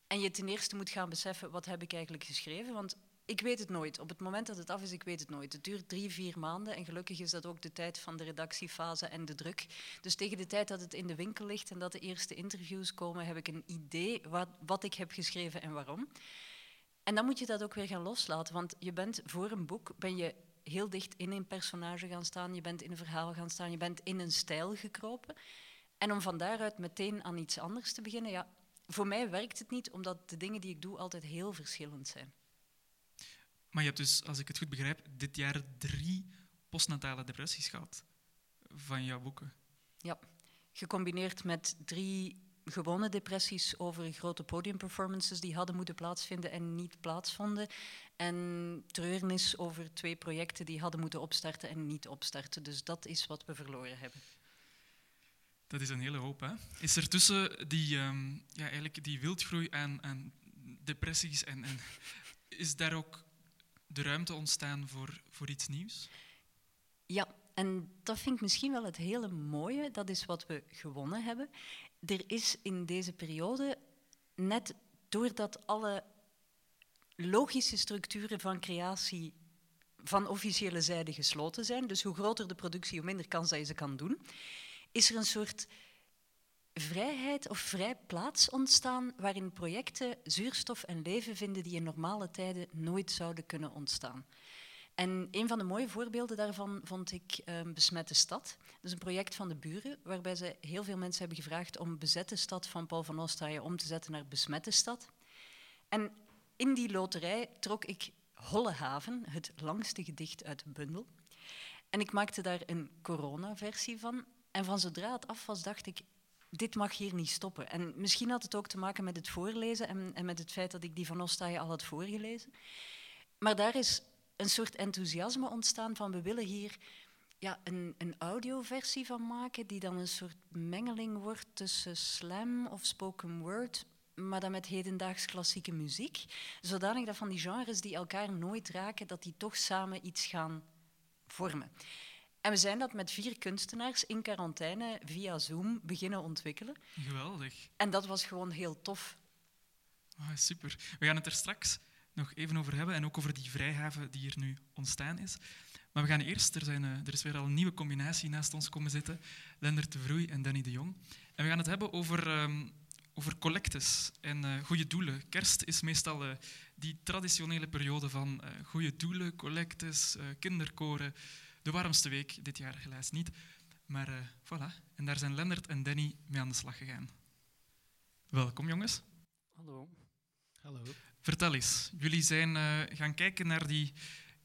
En je ten eerste moet gaan beseffen, wat heb ik eigenlijk geschreven? Want ik weet het nooit. Op het moment dat het af is, ik weet het nooit. Het duurt drie, vier maanden en gelukkig is dat ook de tijd van de redactiefase en de druk. Dus tegen de tijd dat het in de winkel ligt en dat de eerste interviews komen, heb ik een idee wat, wat ik heb geschreven en waarom. En dan moet je dat ook weer gaan loslaten, want je bent voor een boek ben je heel dicht in een personage gaan staan, je bent in een verhaal gaan staan, je bent in een stijl gekropen. En om van daaruit meteen aan iets anders te beginnen, ja, voor mij werkt het niet, omdat de dingen die ik doe altijd heel verschillend zijn. Maar je hebt dus, als ik het goed begrijp, dit jaar drie postnatale depressies gehad van jouw boeken. Ja, gecombineerd met drie gewone depressies over grote podiumperformances die hadden moeten plaatsvinden en niet plaatsvonden. En treurnis over twee projecten die hadden moeten opstarten en niet opstarten. Dus dat is wat we verloren hebben. Dat is een hele hoop. Hè? Is er tussen die, um, ja, eigenlijk die wildgroei aan, aan depressies en, en [laughs] is daar ook de ruimte ontstaan voor, voor iets nieuws? Ja, en dat vind ik misschien wel het hele mooie. Dat is wat we gewonnen hebben. Er is in deze periode, net doordat alle logische structuren van creatie van officiële zijde gesloten zijn, dus hoe groter de productie, hoe minder kans dat je ze kan doen, is er een soort vrijheid of vrij plaats ontstaan waarin projecten zuurstof en leven vinden die in normale tijden nooit zouden kunnen ontstaan. En een van de mooie voorbeelden daarvan vond ik um, Besmette Stad. Dat is een project van de buren, waarbij ze heel veel mensen hebben gevraagd om Bezette Stad van Paul van Ostaaien om te zetten naar Besmette Stad. En in die loterij trok ik Hollehaven, het langste gedicht uit de bundel. En ik maakte daar een corona-versie van. En van zodra het af was, dacht ik, dit mag hier niet stoppen. En misschien had het ook te maken met het voorlezen en, en met het feit dat ik die van Ostaaien al had voorgelezen. Maar daar is een soort enthousiasme ontstaan van we willen hier ja, een, een audioversie van maken die dan een soort mengeling wordt tussen slam of spoken word, maar dan met hedendaags klassieke muziek. Zodanig dat van die genres die elkaar nooit raken, dat die toch samen iets gaan vormen. En we zijn dat met vier kunstenaars in quarantaine via Zoom beginnen ontwikkelen. Geweldig. En dat was gewoon heel tof. Oh, super. We gaan het er straks nog even over hebben en ook over die vrijhaven die er nu ontstaan is. Maar we gaan eerst, er, zijn, uh, er is weer al een nieuwe combinatie naast ons komen zitten, Lender de Vroei en Danny de Jong. En we gaan het hebben over, um, over collectes en uh, goede doelen. Kerst is meestal uh, die traditionele periode van goede doelen, collectes, kinderkoren, de warmste week, dit jaar helaas niet. Maar uh, voilà, en daar zijn Lennart en Danny mee aan de slag gegaan. Welkom jongens. Hallo. Hallo. Vertel eens, jullie zijn uh, gaan kijken naar die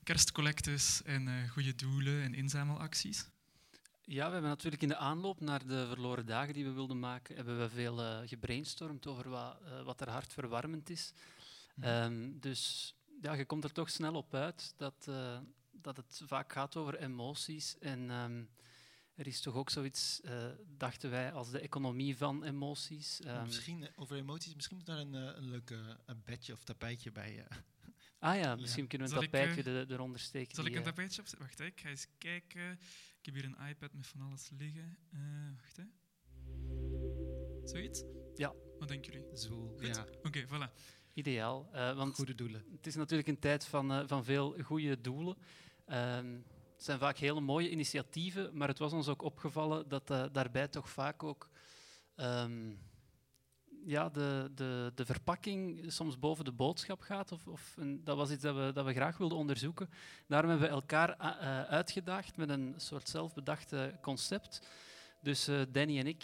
kerstcollectes en uh, goede doelen en inzamelacties. Ja, we hebben natuurlijk in de aanloop naar de verloren dagen die we wilden maken, hebben we veel uh, gebrainstormd over wat, wat er hartverwarmend is. Mm. Um, dus ja, je komt er toch snel op uit dat dat het vaak gaat over emoties. En um, er is toch ook zoiets, uh, dachten wij, als de economie van emoties. Um, misschien over emoties, misschien moet daar een, een leuk een bedje of tapijtje bij. Uh. Ah ja, [laughs] misschien ja. kunnen we een zal tapijtje ik, uh, eronder steken. Zal die, ik een tapijtje opzetten? Wacht, hè, ik ga eens kijken. Ik heb hier een iPad met van alles liggen. wacht, hè. Zoiets? Ja. Wat denken jullie? Zo, ja. Oké, okay, voilà. Ideaal. want goede doelen. Het is natuurlijk een tijd van, van veel goede doelen. Um, het zijn vaak hele mooie initiatieven, maar het was ons ook opgevallen dat uh, daarbij toch vaak ook um, ja, de, de, de verpakking soms boven de boodschap gaat. Of, of dat was iets dat we, dat we graag wilden onderzoeken. Daarom hebben we elkaar uh, uitgedaagd met een soort zelfbedachte concept. Dus Danny en ik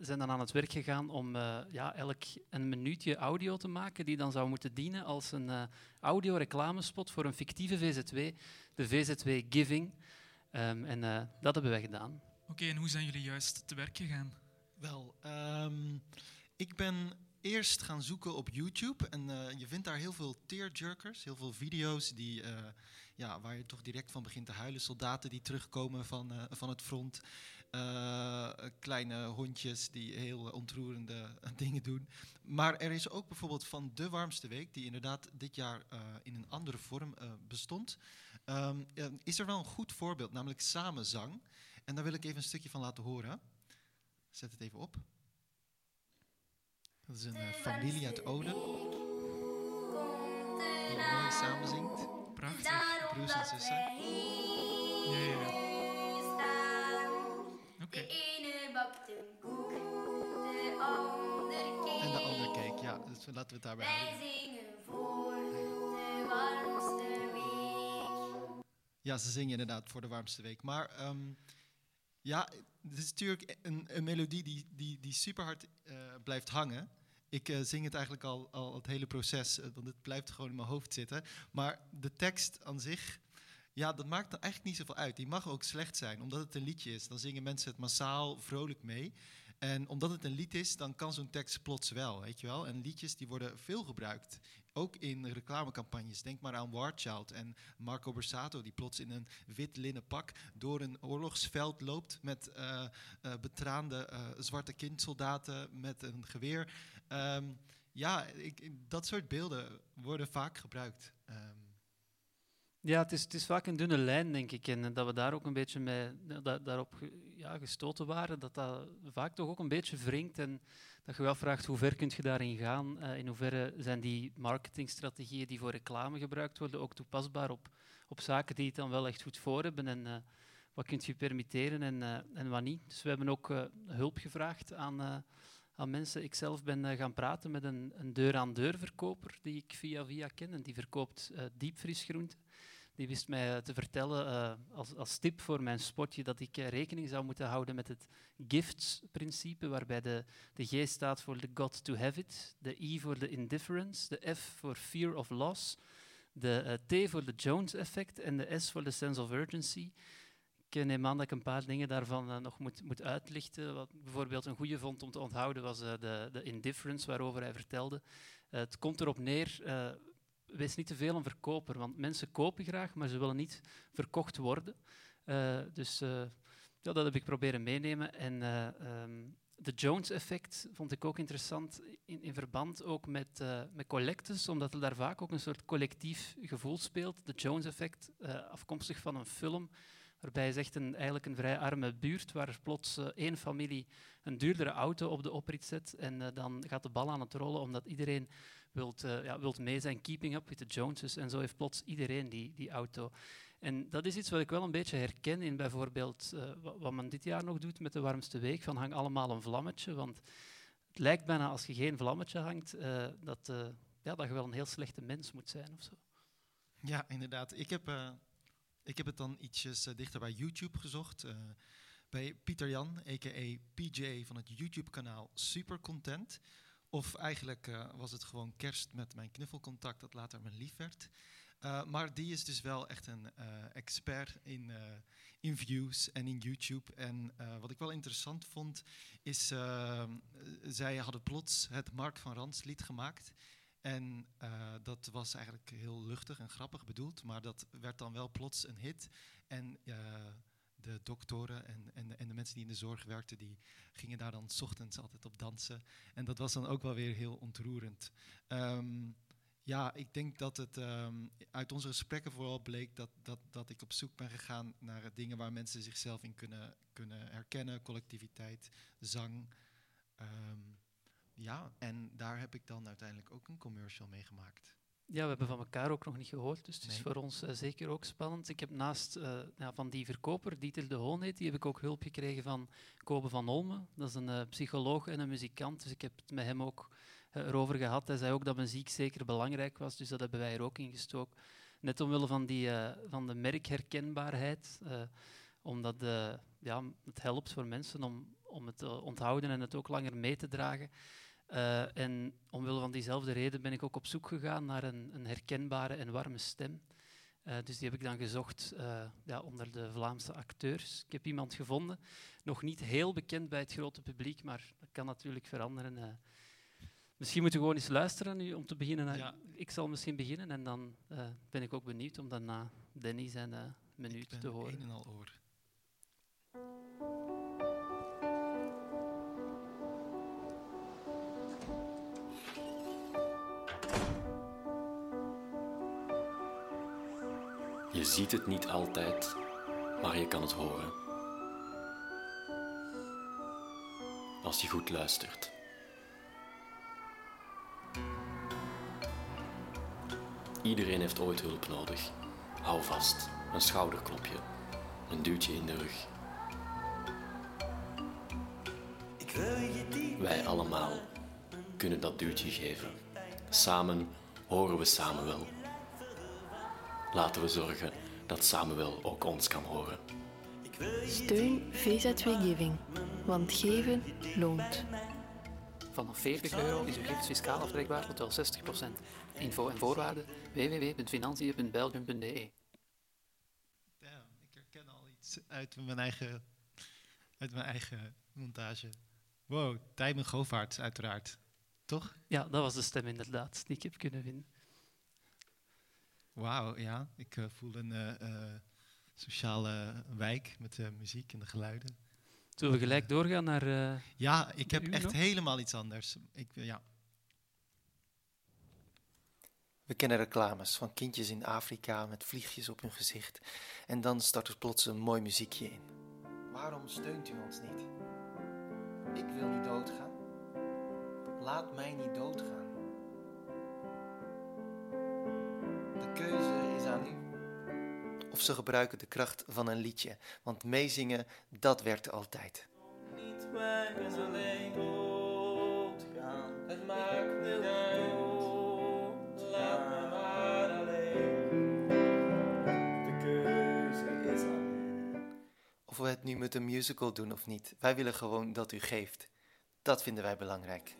zijn dan aan het werk gegaan om ja, elk een minuutje audio te maken die dan zou moeten dienen als een audio-reclamespot voor een fictieve VZW, de VZW Giving. Um, en dat hebben wij gedaan. Oké, okay, en hoe zijn jullie juist te werk gegaan? Wel, um, ik ben eerst gaan zoeken op YouTube en je vindt daar heel veel tearjerkers, heel veel video's die ja, waar je toch direct van begint te huilen. Soldaten die terugkomen van, uh, van het front. eh, kleine hondjes die heel ontroerende [laughs] dingen doen. Maar er is ook bijvoorbeeld van De Warmste Week, die inderdaad dit jaar eh, in een andere vorm eh, bestond, ehm, eh, is er wel een goed voorbeeld, namelijk samenzang. En daar wil ik even een stukje van laten horen. Zet het even op. Dat is een eh, familie uit Ode. Die mooi samenzingt. Prachtig. Broers en zussen. Ja, ja, ja. Oké. ene bakt een koek, de ander keek. En de ander keek, ja. Dus laten we het daarbij Wij houden. zingen voor de warmste. Ja, ze zingen inderdaad voor de warmste week. Maar ehm, ja, het is natuurlijk een, een melodie die, die, die super hard eh, blijft hangen. Ik eh, zing het eigenlijk al, al het hele proces, eh, want het blijft gewoon in mijn hoofd zitten. Maar de tekst aan zich, ja, dat maakt er eigenlijk niet zoveel uit. Die mag ook slecht zijn, omdat het een liedje is. Dan zingen mensen het massaal vrolijk mee. En omdat het een lied is, dan kan zo'n tekst plots wel, weet je wel. En liedjes die worden veel gebruikt, ook in reclamecampagnes. Denk maar aan War Child en Marco Borsato, die plots in een wit linnen pak door een oorlogsveld loopt met eh, eh, betraande eh, zwarte kindsoldaten met een geweer. Ehm, ja, ik, dat soort beelden worden vaak gebruikt. Ehm, Ja, het is, het is vaak een dunne lijn, denk ik. En dat we daar ook een beetje mee, da- daarop ja, gestoten waren. Dat dat vaak toch ook een beetje wringt. En dat je wel vraagt, hoe ver kun je daarin gaan? Eh, in hoeverre zijn die marketingstrategieën die voor reclame gebruikt worden ook toepasbaar op, op zaken die het dan wel echt goed voor hebben? En eh, wat kun je permitteren en, eh, en wat niet? Dus we hebben ook hulp gevraagd aan, aan mensen. Ik zelf ben gaan praten met een, deur-aan-deur verkoper die ik via via ken. En die verkoopt diepvriesgroenten. Die wist mij eh, te vertellen eh, als, als tip voor mijn spotje dat ik eh, rekening zou moeten houden met het gifts-principe, waarbij de, de G staat voor the got to have it, de I voor de indifference, de F voor fear of loss, de T voor de Jones-effect en de S voor de sense of urgency. Ik neem aan dat ik een paar dingen daarvan nog moet, moet uitlichten. Wat bijvoorbeeld een goede vond om te onthouden was de, de indifference waarover hij vertelde. Het komt erop neer, wees niet te veel een verkoper, want mensen kopen graag, maar ze willen niet verkocht worden. Eh, dus eh, ja, dat heb ik proberen meenemen. En eh, ehm, de Jones-effect vond ik ook interessant in, in verband ook met, met collectes, omdat er daar vaak ook een soort collectief gevoel speelt. De Jones-effect, afkomstig van een film, waarbij is echt een, eigenlijk een vrij arme buurt, waar plots één familie een duurdere auto op de oprit zet en dan gaat de bal aan het rollen, omdat iedereen wilt, eh, ja, wilt mee zijn, keeping up with the Joneses. En zo heeft plots iedereen die, die auto. En dat is iets wat ik wel een beetje herken in bijvoorbeeld eh, wa- wat men dit jaar nog doet met de warmste week, van hang allemaal een vlammetje, want het lijkt bijna als je geen vlammetje hangt, eh, dat, ja, dat je wel een heel slechte mens moet zijn of zo. Ja, inderdaad. Ik heb, ik heb het dan ietsjes dichter bij YouTube gezocht. bij Pieter Jan, a.k.a. PJ van het YouTube-kanaal Super Content. Of eigenlijk eh, was het gewoon kerst met mijn knuffelcontact dat later mijn lief werd. Eh, maar die is dus wel echt een eh, expert in, in views en in YouTube. En wat ik wel interessant vond, is zij hadden plots het Mark van Rans lied gemaakt. En dat was eigenlijk heel luchtig en grappig bedoeld, maar dat werd dan wel plots een hit. En uh, de doktoren en, en, en, de mensen die in de zorg werkten, die gingen daar dan ochtends altijd op dansen. En dat was dan ook wel weer heel ontroerend. Um, ja, ik denk dat het um, uit onze gesprekken vooral bleek dat, dat, dat ik op zoek ben gegaan naar dingen waar mensen zichzelf in kunnen, kunnen herkennen. Collectiviteit, zang. Um, ja, en daar heb ik dan uiteindelijk ook een commercial mee gemaakt. Ja, we hebben van elkaar ook nog niet gehoord, dus het is voor ons uh, zeker ook spannend. Ik heb naast uh, ja, van die verkoper, Dieter de Hoon heet, die heb ik ook hulp gekregen van Kobe van Olmen. Dat is een uh, psycholoog en een muzikant, dus ik heb het met hem ook erover gehad. Hij zei ook dat muziek zeker belangrijk was, dus dat hebben wij er ook in gestoken. Net omwille van, die, van de merkherkenbaarheid, omdat ja, het helpt voor mensen om, om het te onthouden en het ook langer mee te dragen. Uh, en omwille van diezelfde reden ben ik ook op zoek gegaan naar een, een herkenbare en warme stem. Uh, dus die heb ik dan gezocht uh, ja, onder de Vlaamse acteurs. Ik heb iemand gevonden, nog niet heel bekend bij het grote publiek, maar dat kan natuurlijk veranderen. Misschien moeten we gewoon eens luisteren nu om te beginnen. Ja. Ik zal misschien beginnen en dan ben ik ook benieuwd om daarna Danny zijn minuut te horen. Een en al oor. Je ziet het niet altijd, maar je kan het horen. Als je goed luistert. Iedereen heeft ooit hulp nodig. Hou vast, een schouderklopje, een duwtje in de rug. Wij allemaal kunnen dat duwtje geven. Samen horen we Samuel. Laten we zorgen dat Samuel ook ons kan horen. Steun VZW Giving, want geven loont. Vanaf 40 euro is uw gift fiscaal aftrekbaar tot wel 60%. Info en voorwaarden www.financiën.belgium.de Damn, ik herken al iets uit mijn eigen, uit mijn eigen montage. Wow, Tijmen Govaerts uiteraard. Toch? Ja, dat was de stem inderdaad die ik heb kunnen vinden. Wauw, ja. Ik eh, voel een eh, eh, sociale wijk met de muziek en de geluiden. Zullen we gelijk doorgaan naar... eh, Ja, ik heb echt nog? helemaal iets anders. Ik, ja. We kennen reclames van kindjes in Afrika met vliegjes op hun gezicht. En dan start er plots een mooi muziekje in. Waarom steunt u ons niet? Ik wil niet doodgaan. Laat mij niet doodgaan. De keuze is aan u. Of ze gebruiken de kracht van een liedje, want meezingen, dat werkt altijd. Niet alleen doodgaan. Het maakt niet uit. Laat me maar alleen. De keuze is aan Of we het nu met een musical doen of niet, wij willen gewoon dat u geeft. Dat vinden wij belangrijk.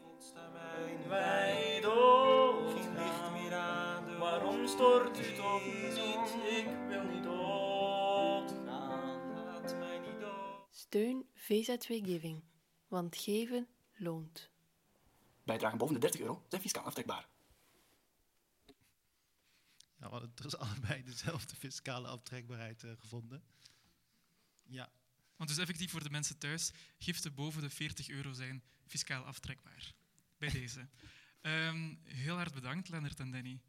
Stort u toch niet? Ik wil niet doodgaan. Laat mij niet dood. Steun VZW Giving, want geven loont. Bijdragen boven de 30 euro zijn fiscaal aftrekbaar. Ja, we hadden dus [laughs] allebei dezelfde fiscale aftrekbaarheid eh, gevonden. Ja. Want dus effectief voor de mensen thuis, giften boven de 40 euro zijn fiscaal aftrekbaar. Bij [laughs] deze. Ehm, heel hard bedankt, Lennart en Danny.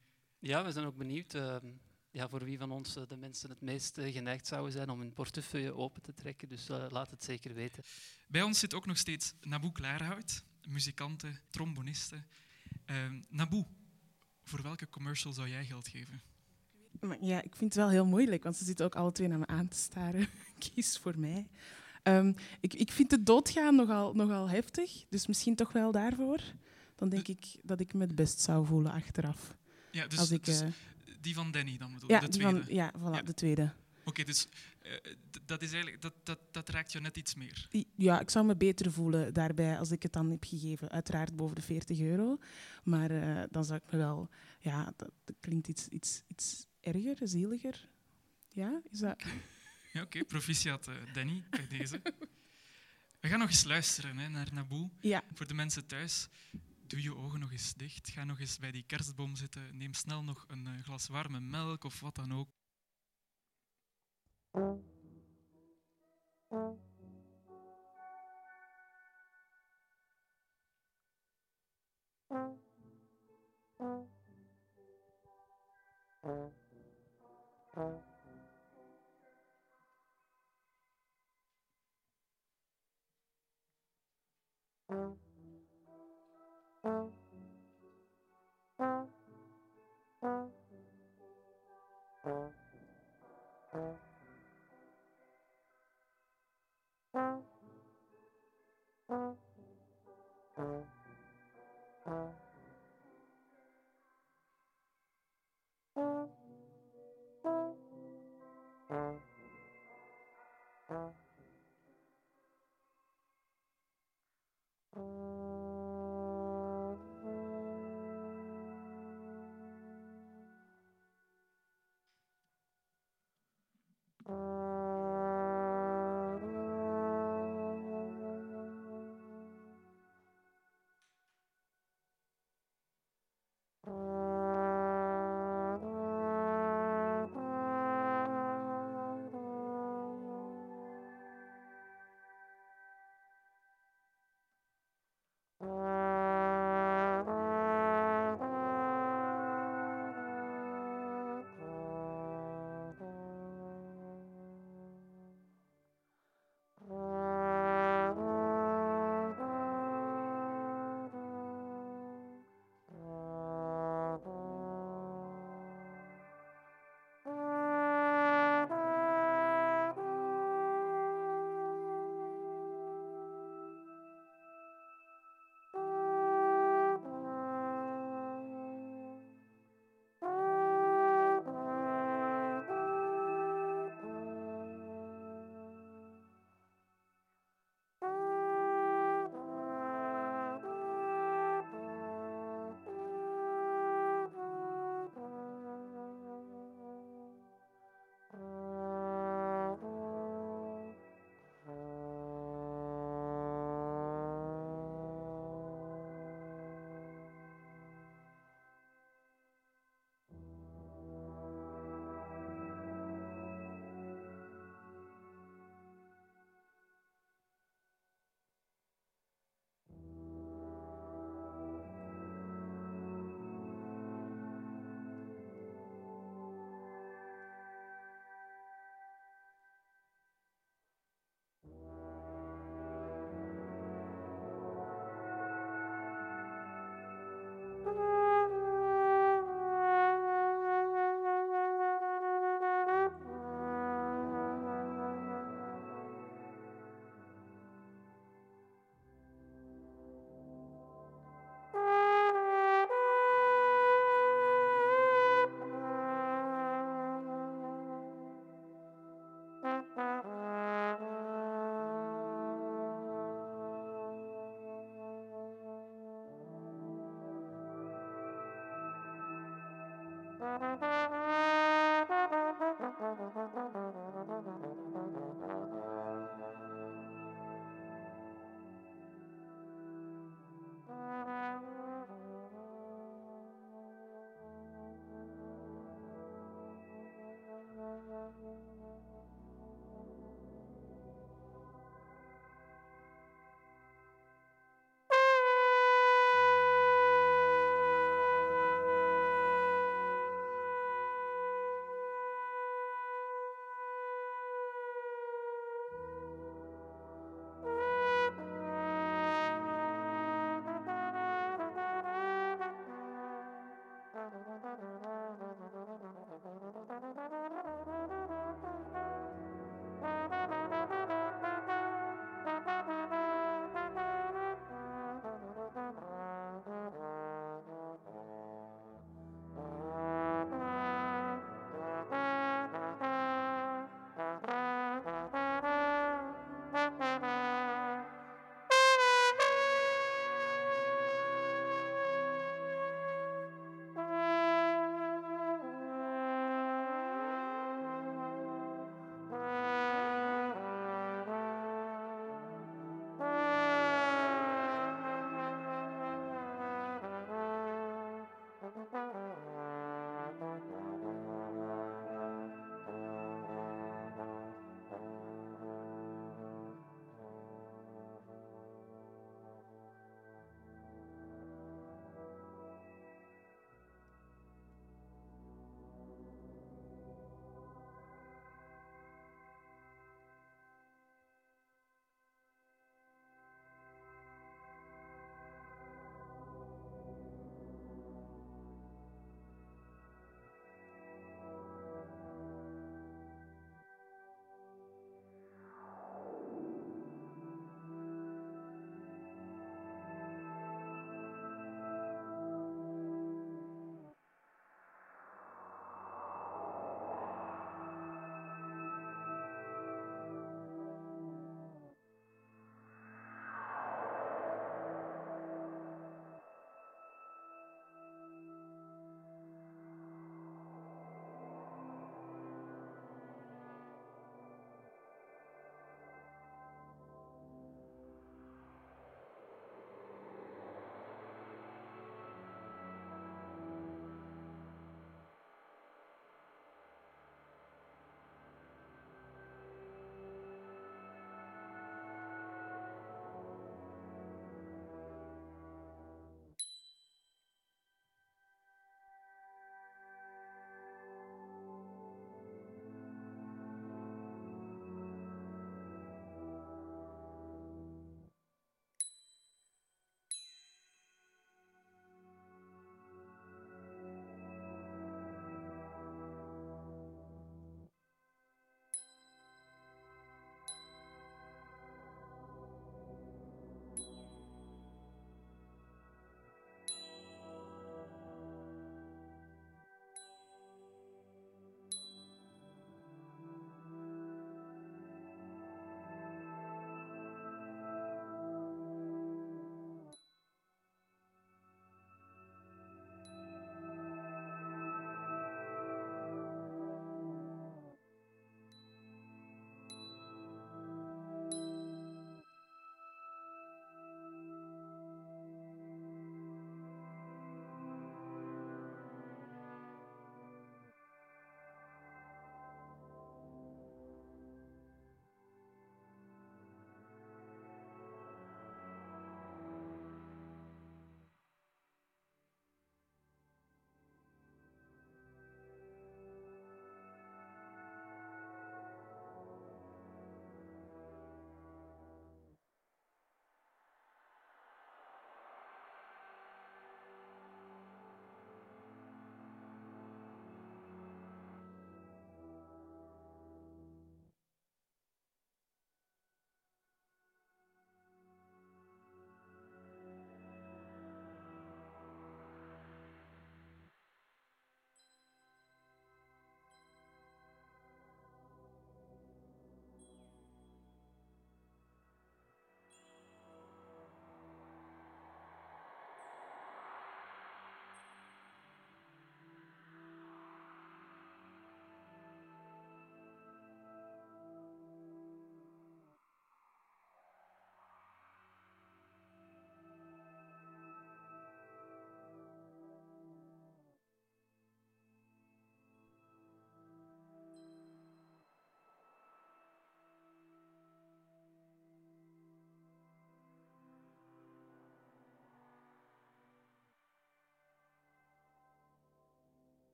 Ja, we zijn ook benieuwd ehm, ja, voor wie van ons eh, de mensen het meest eh, geneigd zouden zijn om hun portefeuille open te trekken. Dus eh, laat het zeker weten. Bij ons zit ook nog steeds Naboe Klaarhout, muzikante, tromboniste. Ehm Naboe, voor welke commercial zou jij geld geven? Maar ja, ik vind het wel heel moeilijk, want ze zitten ook alle twee naar me aan te staren. [laughs] Kies voor mij. Ehm, ik, ik vind het doodgaan nogal, nogal heftig, dus misschien toch wel daarvoor. Dan denk ik dat ik me het best zou voelen achteraf. Ja, dus, Als ik, dus eh, die van Danny dan bedoel ja, de tweede. van, ja, voilà, de tweede. Oké, dus eh, dat, is eigenlijk, dat, dat, dat raakt je net iets meer. Ja, ik zou me beter voelen daarbij als ik het dan heb gegeven. Uiteraard boven de 40 euro. Maar eh, dan zou ik me wel... Ja, dat, dat klinkt iets, iets, iets erger, zieliger. Ja, is dat... Ja, oké, proficiat Danny bij deze. We gaan nog eens luisteren hè, naar Naboe. Ja. Voor de mensen thuis, doe je ogen nog eens dicht. Ga nog eens bij die kerstboom zitten. Neem snel nog een eh, glas warme melk of wat dan ook. Thank you.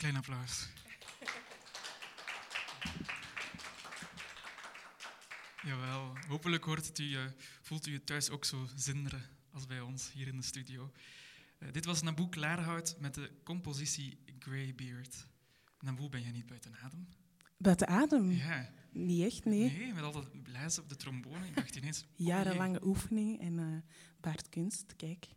Klein applaus. Jawel, hopelijk hoort u, eh, voelt u het thuis ook zo zinderen als bij ons hier in de studio. Eh, dit was Naboe Klaarhout met de compositie Greybeard. Naboe, ben jij niet buiten adem? Buiten adem? Ja. Niet echt, nee. Nee, met al dat blazen op de trombone. Ik dacht ineens... oh Jarenlange oefening en eh baardkunst, kijk.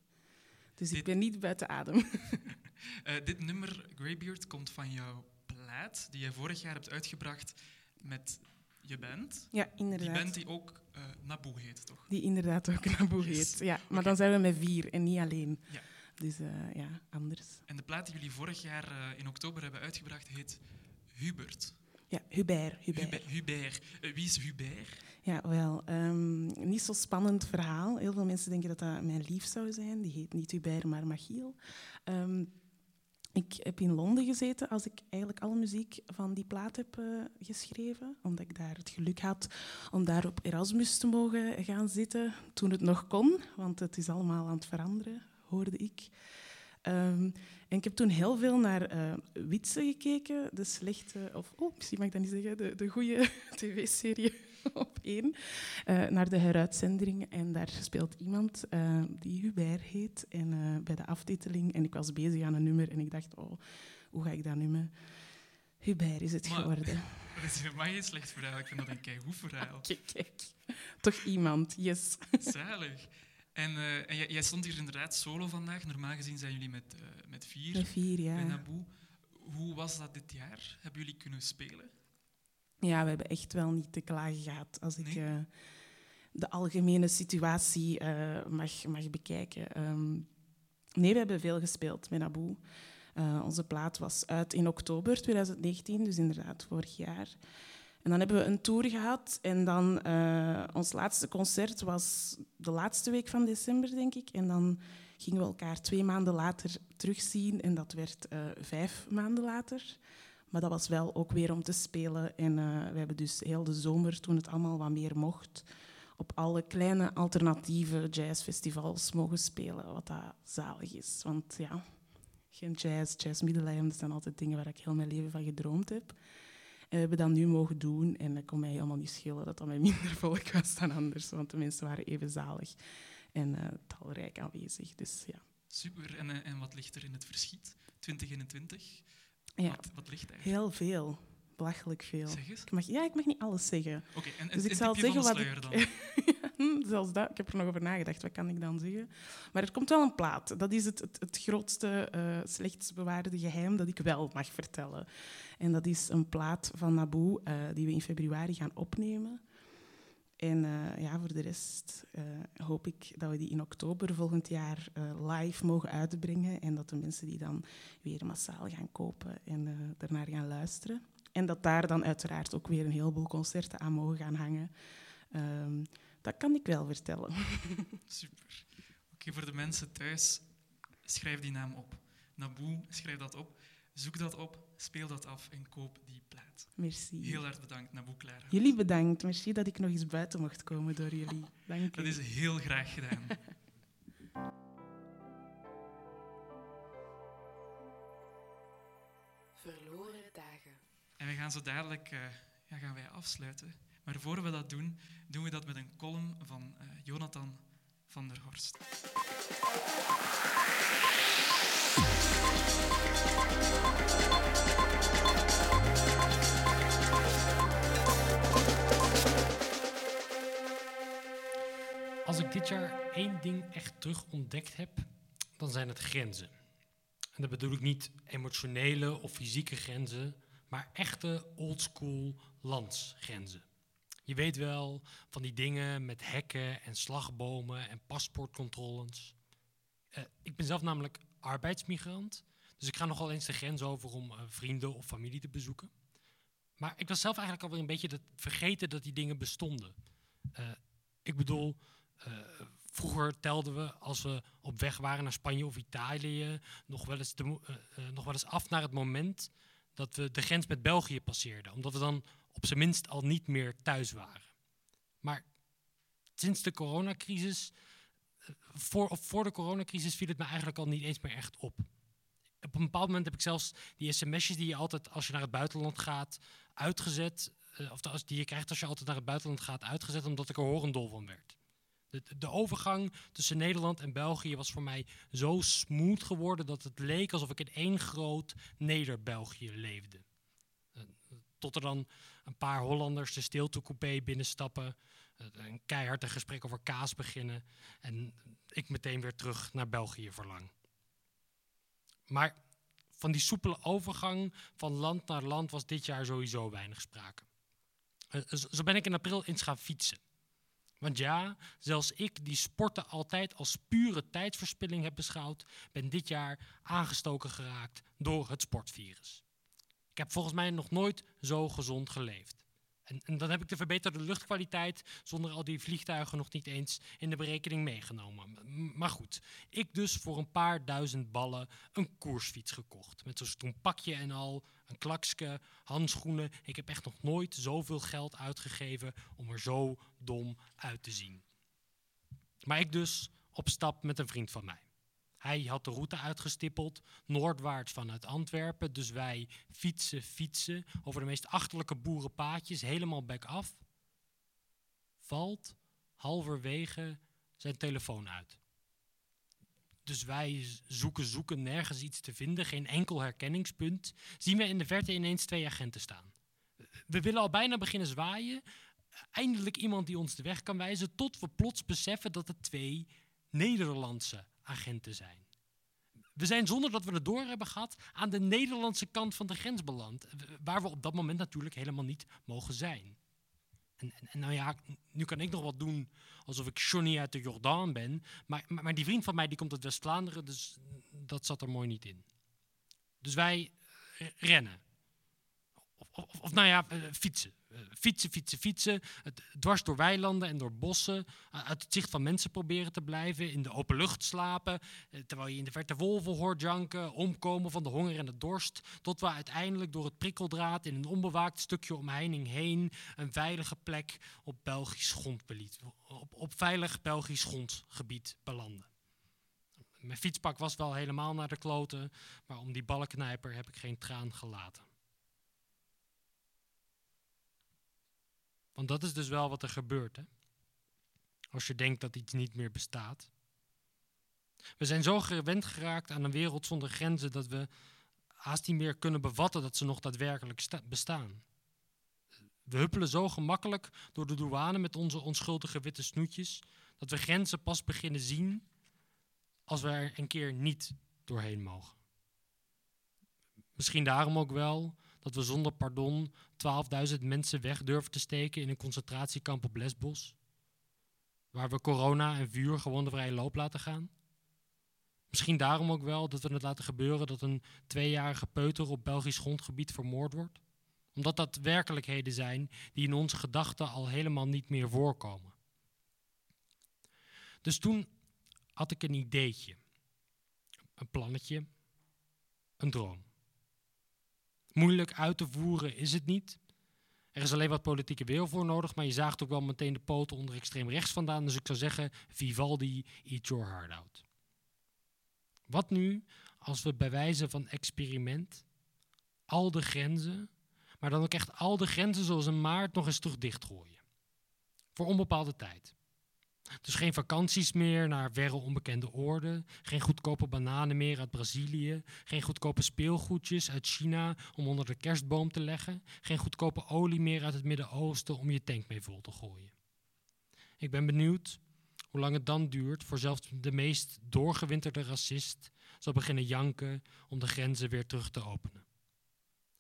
Dus ik ben niet buiten adem. [laughs] Eh, dit nummer, Greybeard, komt van jouw plaat die je vorig jaar hebt uitgebracht met je band. Ja, inderdaad. Die band die ook eh Naboe heet, toch? Die inderdaad ook Naboe Yes. heet. Ja, maar dan zijn we met vier en niet alleen. Ja. Dus eh, ja, anders. En de plaat die jullie vorig jaar in oktober hebben uitgebracht heet Hubert. Ja, Hubert. Hubert. Hubert. Hubert. Wie is Hubert? Ja, wel. ehm, niet zo spannend verhaal. Heel veel mensen denken dat dat mijn lief zou zijn. Die heet niet Hubert, maar Machiel. Ehm, ik heb in Londen gezeten als ik eigenlijk alle muziek van die plaat heb eh, geschreven. Omdat ik daar het geluk had om daar op Erasmus te mogen gaan zitten. Toen het nog kon, want het is allemaal aan het veranderen, hoorde ik. Ehm, en ik heb toen heel veel naar Witse gekeken, de slechte, of oh, misschien mag ik dat niet zeggen, de, de goede [laughs] tv-serie [laughs] op één, eh, naar de heruitzending. En daar speelt iemand eh, die Hubert heet, en eh, bij de aftiteling. En ik was bezig aan een nummer en ik dacht, oh, hoe ga ik dat nummer? Hubert is het Maar- geworden. [laughs] Dat is helemaal geen slecht verhaal. Ik vind dat een keigoed verhaal. Kijk, kijk. Toch iemand, yes. [laughs] Zalig. En, en jij, jij stond hier inderdaad solo vandaag. Normaal gezien zijn jullie met, met vier. Met vier, ja. Bij Naboe. Hoe was dat dit jaar? Hebben jullie kunnen spelen? Ja, we hebben echt wel niet te klagen gehad als ik eh, de algemene situatie eh, mag, mag bekijken. Ehm, nee, we hebben veel gespeeld met Naboe. Eh, onze plaat was uit in oktober 2019, dus inderdaad vorig jaar. En dan hebben we een tour gehad en dan ons laatste concert was de laatste week van december, denk ik. En dan gingen we elkaar twee maanden later terugzien en dat werd vijf maanden later. Maar dat was wel ook weer om te spelen. En eh, we hebben dus heel de zomer, toen het allemaal wat meer mocht, op alle kleine alternatieve jazzfestivals mogen spelen, wat dat zalig is. Want ja, geen jazz, jazz middeleeuwen, dat zijn altijd dingen waar ik heel mijn leven van gedroomd heb. En we hebben dat nu mogen doen en het kon mij helemaal niet schelen dat dat met minder volk was dan anders, want de mensen waren even zalig en eh, talrijk aanwezig. Dus ja. Super. En, eh, en wat ligt er in het verschiet? 2021? Ja, Wat, wat ligt heel veel. Belachelijk veel. Zeg eens. Ik mag, ja, ik mag niet alles zeggen. Oké, en dus ik zal zeggen van wat ik... [laughs] Hm, Zelfs dat. Ik heb er nog over nagedacht. Wat kan ik dan zeggen? Maar er komt wel een plaat. Dat is het, het, het grootste, eh slechtst bewaarde geheim dat ik wel mag vertellen. En dat is een plaat van Naboe eh, die we in februari gaan opnemen. En eh, ja, voor de rest eh, hoop ik dat we die in oktober volgend jaar eh, live mogen uitbrengen. En dat de mensen die dan weer massaal gaan kopen en ernaar gaan luisteren. En dat daar dan uiteraard ook weer een heleboel concerten aan mogen gaan hangen. Ehm, dat kan ik wel vertellen. [laughs] Super. Oké, voor de mensen thuis, schrijf die naam op. Naboe, schrijf dat op. Zoek dat op, speel dat af en koop die plaat. Merci. Heel erg bedankt, Naboe Clara. Jullie bedankt. Merci dat ik nog eens buiten mocht komen door jullie. Dank Dat u. is heel graag gedaan. [laughs] Verloren dagen. En we gaan zo dadelijk eh, ja, gaan wij afsluiten. Maar voor we dat doen, doen we dat met een column van eh, Jonathan van der Horst. Als ik dit jaar één ding echt terug ontdekt heb, dan zijn het grenzen. En dat bedoel ik niet emotionele of fysieke grenzen, maar echte oldschool landsgrenzen. Je weet wel van die dingen met hekken en slagbomen en paspoortcontroles. Eh, ik ben zelf namelijk arbeidsmigrant, dus ik ga nogal eens de grens over om eh, vrienden of familie te bezoeken. Maar ik was zelf eigenlijk alweer een beetje vergeten dat die dingen bestonden. Eh, ik bedoel, eh, vroeger telden we als we op weg waren naar Spanje of Italië nog wel, eens eh, eh, nog wel eens af naar het moment dat we de grens met België passeerden. Omdat we dan op zijn minst al niet meer thuis waren. Maar sinds de coronacrisis, voor, voor de coronacrisis viel het me eigenlijk al niet eens meer echt op. Op een bepaald moment heb ik zelfs die sms'jes die je altijd als je naar het buitenland gaat uitgezet. of die je krijgt als je altijd naar het buitenland gaat uitgezet, omdat ik er horendol van werd. De, de overgang tussen Nederland en België was voor mij zo smooth geworden dat het leek alsof ik in één groot Neder-België leefde. Eh, Tot er dan een paar Hollanders de stiltecoupé binnenstappen, eh, een keihard een gesprek over kaas beginnen en ik meteen weer terug naar België verlang. Maar van die soepele overgang van land naar land was dit jaar sowieso weinig sprake. Eh, Zo ben ik in april eens gaan fietsen. Want ja, zelfs ik, die sporten altijd als pure tijdsverspilling heb beschouwd, ben dit jaar aangestoken geraakt door het sportvirus. Ik heb volgens mij nog nooit zo gezond geleefd. En, en dan heb ik de verbeterde luchtkwaliteit zonder al die vliegtuigen nog niet eens in de berekening meegenomen. Maar goed, ik dus voor een paar duizend ballen een koersfiets gekocht. Met zo'n pakje en al, een klakske, handschoenen. Ik heb echt nog nooit zoveel geld uitgegeven om er zo dom uit te zien. Maar ik dus op stap met een vriend van mij. Hij had de route uitgestippeld, noordwaarts vanuit Antwerpen. Dus wij fietsen, fietsen over de meest achterlijke boerenpaadjes, helemaal back af. Valt halverwege zijn telefoon uit. Dus wij zoeken, zoeken, nergens iets te vinden, geen enkel herkenningspunt. Zien we in de verte ineens twee agenten staan. We willen al bijna beginnen zwaaien. Eindelijk iemand die ons de weg kan wijzen, tot we plots beseffen dat het twee Nederlandse agenten zijn. We zijn zonder dat we het door hebben gehad aan de Nederlandse kant van de grens beland, w- waar we op dat moment natuurlijk helemaal niet mogen zijn. En, nou ja, nu kan ik nog wat doen alsof ik Johnny uit de Jordaan ben, maar, maar, die vriend van mij die komt uit West-Vlaanderen, dus dat zat er mooi niet in. Dus wij eh, rennen. Of, of, of nou ja, eh, fietsen. Fietsen, fietsen, fietsen. Het, dwars door weilanden en door bossen. eh, uit het zicht van mensen proberen te blijven. In de open lucht slapen. eh, terwijl je in de verte wolven hoort janken. Omkomen van de honger en de dorst. Tot we uiteindelijk door het prikkeldraad in een onbewaakt stukje omheining heen. een veilige plek op Belgisch grondgebied. Op, op veilig Belgisch grondgebied belanden. Mijn fietspak was wel helemaal naar de kloten. Maar om die ballenknijper heb ik geen traan gelaten. Want dat is dus wel wat er gebeurt, hè? Als je denkt dat iets niet meer bestaat. We zijn zo gewend geraakt aan een wereld zonder grenzen dat we haast niet meer kunnen bevatten dat ze nog daadwerkelijk sta- bestaan. We huppelen zo gemakkelijk door de douane met onze onschuldige witte snoetjes dat we grenzen pas beginnen zien als we er een keer niet doorheen mogen. Misschien daarom ook wel dat we zonder pardon 12.000 mensen weg durven te steken in een concentratiekamp op Lesbos, waar we corona en vuur gewoon de vrije loop laten gaan. Misschien daarom ook wel dat we het laten gebeuren dat een tweejarige peuter op Belgisch grondgebied vermoord wordt, omdat dat werkelijkheden zijn die in onze gedachten al helemaal niet meer voorkomen. Dus toen had ik een ideetje, een plannetje, een droom. Moeilijk uit te voeren is het niet. Er is alleen wat politieke wil voor nodig, maar je zaagt ook wel meteen de poten onder extreem rechts vandaan. Dus ik zou zeggen, Vivaldi, eat your heart out. Wat nu als we bij wijze van experiment al de grenzen, maar dan ook echt al de grenzen zoals een maart nog eens terug dichtgooien? Voor onbepaalde tijd. Dus geen vakanties meer naar verre onbekende oorden, geen goedkope bananen meer uit Brazilië, geen goedkope speelgoedjes uit China om onder de kerstboom te leggen, geen goedkope olie meer uit het Midden-Oosten om je tank mee vol te gooien. Ik ben benieuwd hoe lang het dan duurt voor zelfs de meest doorgewinterde racist zal beginnen janken om de grenzen weer terug te openen.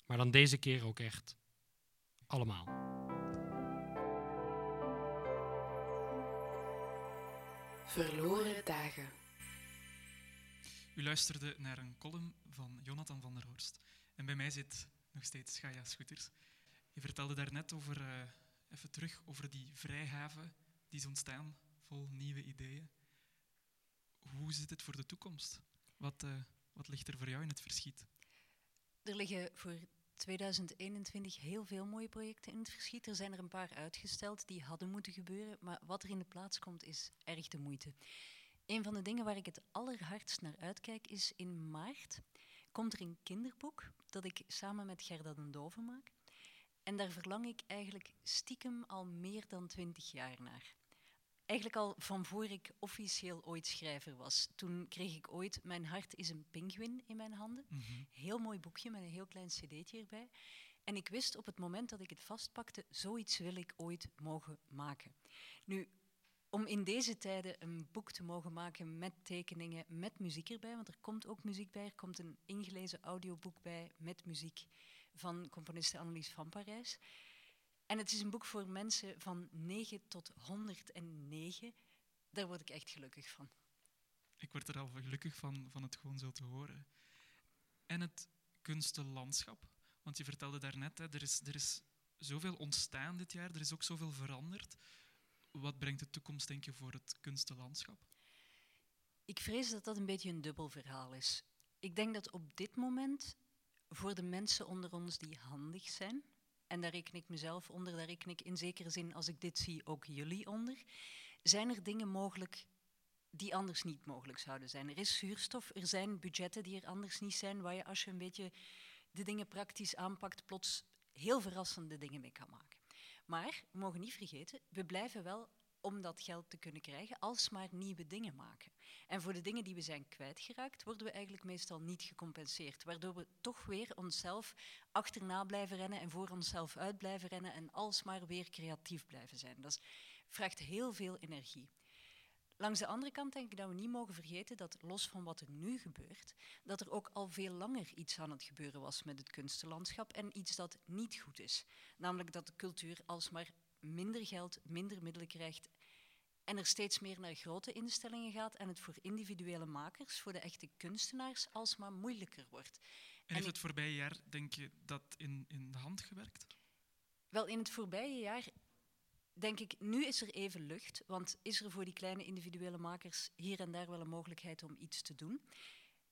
Maar dan deze keer ook echt allemaal. Verloren dagen. U luisterde naar een column van Jonathan van der Horst. En bij mij zit nog steeds Gaia Scooters. Je vertelde daarnet over, eh, even terug over die vrijhaven die is ontstaan, vol nieuwe ideeën. Hoe zit het voor de toekomst? Wat, eh, wat ligt er voor jou in het verschiet? Er liggen voor 2021 heel veel mooie projecten in het verschiet. Er zijn er een paar uitgesteld die hadden moeten gebeuren, maar wat er in de plaats komt is erg de moeite. Een van de dingen waar ik het allerhardst naar uitkijk is in maart komt er een kinderboek dat ik samen met Gerda den Dove maak. En daar verlang ik eigenlijk stiekem al meer dan twintig jaar naar. Eigenlijk al van voor ik officieel ooit schrijver was. Toen kreeg ik ooit Mijn hart is een pinguïn in mijn handen. Mhm. Heel mooi boekje met een heel klein cd'tje erbij. En ik wist op het moment dat ik het vastpakte, zoiets wil ik ooit mogen maken. Nu, om in deze tijden een boek te mogen maken met tekeningen, met muziek erbij, want er komt ook muziek bij, er komt een ingelezen audioboek bij met muziek van componiste Annelies van Parijs. En het is een boek voor mensen van 9 tot 109. Daar word ik echt gelukkig van. Ik word er al gelukkig van, van het gewoon zo te horen. En het kunstenlandschap. Want je vertelde daarnet, hè, er, is, er is zoveel ontstaan dit jaar, er is ook zoveel veranderd. Wat brengt de toekomst, denk je, voor het kunstenlandschap? Ik vrees dat dat een beetje een dubbel verhaal is. Ik denk dat op dit moment voor de mensen onder ons die handig zijn, en daar reken ik mezelf onder, daar reken ik in zekere zin, als ik dit zie, ook jullie onder, zijn er dingen mogelijk die anders niet mogelijk zouden zijn. Er is zuurstof, er zijn budgetten die er anders niet zijn, waar je als je een beetje de dingen praktisch aanpakt, plots heel verrassende dingen mee kan maken. Maar we mogen niet vergeten, we blijven wel om dat geld te kunnen krijgen, alsmaar nieuwe dingen maken. En voor de dingen die we zijn kwijtgeraakt, worden we eigenlijk meestal niet gecompenseerd. Waardoor we toch weer onszelf achterna blijven rennen en voor onszelf uit blijven rennen en alsmaar weer creatief blijven zijn. Dat vraagt heel veel energie. Langs de andere kant denk ik dat we niet mogen vergeten dat, los van wat er nu gebeurt, dat er ook al veel langer iets aan het gebeuren was met het kunstenlandschap en iets dat niet goed is. Namelijk dat de cultuur alsmaar minder geld, minder middelen krijgt en er steeds meer naar grote instellingen gaat en het voor individuele makers, voor de echte kunstenaars, alsmaar moeilijker wordt. En heeft het voorbije jaar, denk je, dat in, in de hand gewerkt? Wel, in het voorbije jaar denk ik, nu is er even lucht, want is er voor die kleine individuele makers hier en daar wel een mogelijkheid om iets te doen.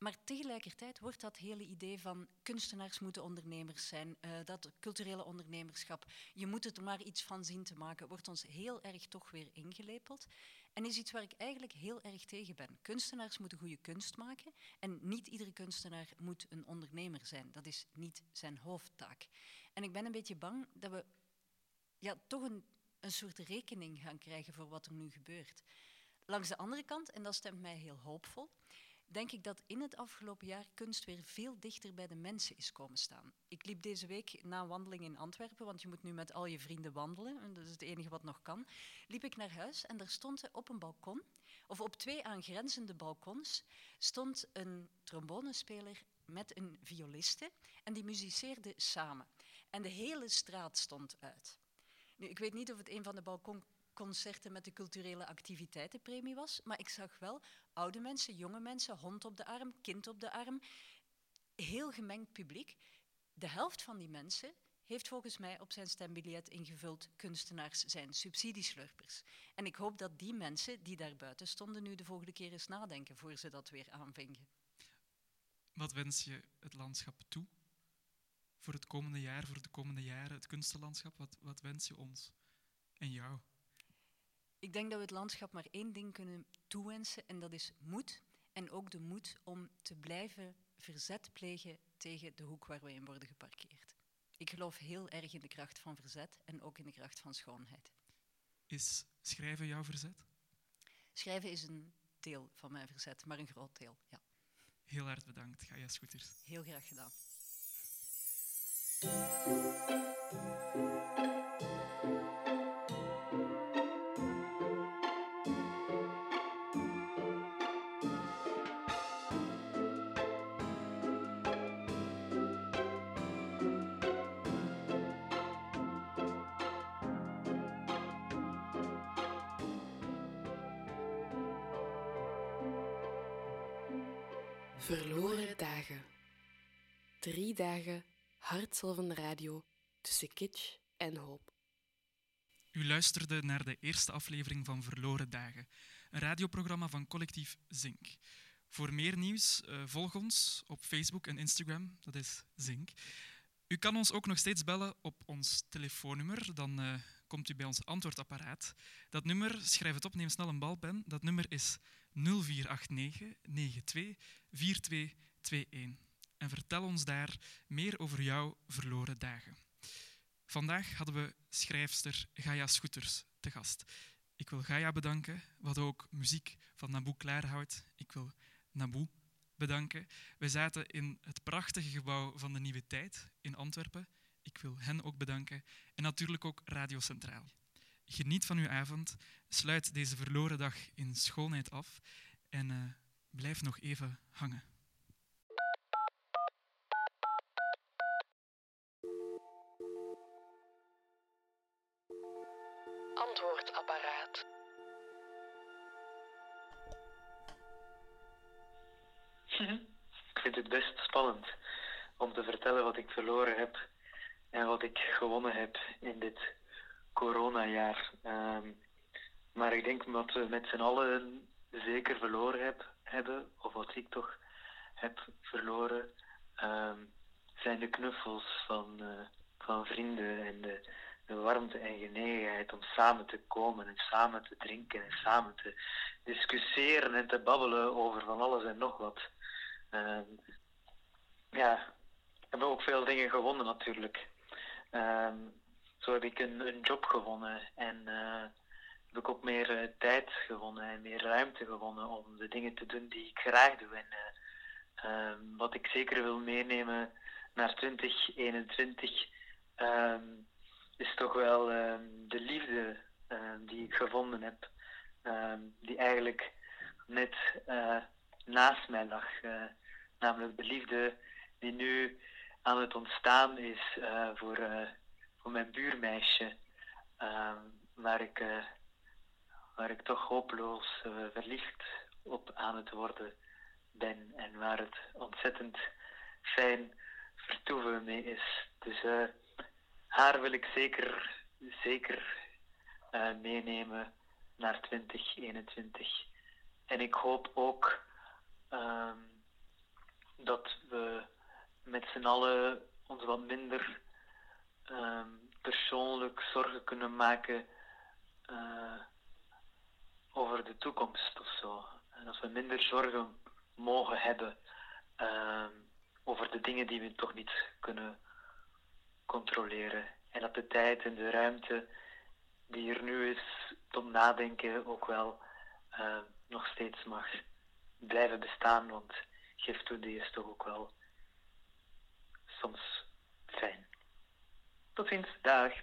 Maar tegelijkertijd wordt dat hele idee van kunstenaars moeten ondernemers zijn, eh, dat culturele ondernemerschap, je moet het er maar iets van zien te maken, wordt ons heel erg toch weer ingelepeld. En is iets waar ik eigenlijk heel erg tegen ben. Kunstenaars moeten goede kunst maken en niet iedere kunstenaar moet een ondernemer zijn. Dat is niet zijn hoofdtaak. En ik ben een beetje bang dat we ja, toch een, een soort rekening gaan krijgen voor wat er nu gebeurt. Langs de andere kant, en dat stemt mij heel hoopvol, denk ik dat in het afgelopen jaar kunst weer veel dichter bij de mensen is komen staan. Ik liep deze week na een wandeling in Antwerpen, want je moet nu met al je vrienden wandelen, en dat is het enige wat nog kan. Liep ik naar huis en daar stond op een balkon, of op twee aangrenzende balkons, stond een trombonespeler met een violiste en die muziceerden samen. En de hele straat stond uit. Nu, ik weet niet of het een van de balkonconcerten met de culturele activiteitenpremie was, maar ik zag wel oude mensen, jonge mensen, hond op de arm, kind op de arm. Heel gemengd publiek. De helft van die mensen heeft volgens mij op zijn stembiljet ingevuld kunstenaars zijn subsidieslurpers. En ik hoop dat die mensen die daar buiten stonden nu de volgende keer eens nadenken voor ze dat weer aanvingen. Wat wens je het landschap toe? Voor het komende jaar, voor de komende jaren, het kunstenlandschap, wat, wat wens je ons en jou? Ik denk dat we het landschap maar één ding kunnen toewensen en dat is moed. En ook de moed om te blijven verzet plegen tegen de hoek waar we in worden geparkeerd. Ik geloof heel erg in de kracht van verzet en ook in de kracht van schoonheid. Is schrijven jouw verzet? Schrijven is een deel van mijn verzet, maar een groot deel, ja. Heel hard bedankt, Gaia Scooters. Heel graag gedaan. Verloren dagen. Drie dagen hartzelvende radio tussen kitsch en hoop. U luisterde naar de eerste aflevering van Verloren Dagen, een radioprogramma van collectief Zink. Voor meer nieuws, eh, volg ons op Facebook en Instagram, dat is Zink. U kan ons ook nog steeds bellen op ons telefoonnummer, dan eh, komt u bij ons antwoordapparaat. Dat nummer, schrijf het op, neem snel een balpen, dat nummer is 0489 92 4221. en vertel ons daar meer over jouw verloren dagen. Vandaag hadden we schrijfster Gaia Scooters te gast. Ik wil Gaia bedanken, wat ook muziek van Naboe klaarhoudt. Ik wil Naboe bedanken. We zaten in het prachtige gebouw van de Nieuwe Tijd in Antwerpen. Ik wil hen ook bedanken. En natuurlijk ook Radio Centraal. Geniet van uw avond. Sluit deze verloren dag in schoonheid af. En uh, blijf nog even hangen. Antwoordapparaat. Ik vind het best spannend om te vertellen wat ik verloren heb en wat ik gewonnen heb in dit coronajaar. Um, maar ik denk wat we met z'n allen zeker verloren heb, hebben, of wat ik toch heb verloren, um, zijn de knuffels van, uh, van vrienden en de, de warmte en genegenheid om samen te komen en samen te drinken en samen te discussiëren en te babbelen over van alles en nog wat. Um, ja, we hebben ook veel dingen gewonnen natuurlijk. Zo heb ik een, een job gewonnen en uh, heb ik ook meer uh, tijd gewonnen en meer ruimte gewonnen om de dingen te doen die ik graag doe. En uh, um, wat ik zeker wil meenemen naar 2021 um, is toch wel de liefde die ik gevonden heb, die eigenlijk net naast mij lag. namelijk de liefde die nu aan het ontstaan is voor voor mijn buurmeisje, uh, waar, ik, uh, waar ik toch hopeloos uh, verliefd op aan het worden ben en waar het ontzettend fijn vertoeven mee is. Dus uh, haar wil ik zeker, zeker meenemen naar 2021. En ik hoop ook ehm, dat we met z'n allen ons wat minder um, persoonlijk zorgen kunnen maken uh, over de toekomst of zo. En dat we minder zorgen mogen hebben uh, over de dingen die we toch niet kunnen controleren. En dat de tijd en de ruimte die er nu is tot nadenken ook wel uh, nog steeds mag blijven bestaan. Want geef toe, die is toch ook wel soms fijn. Tot ziens. Dag.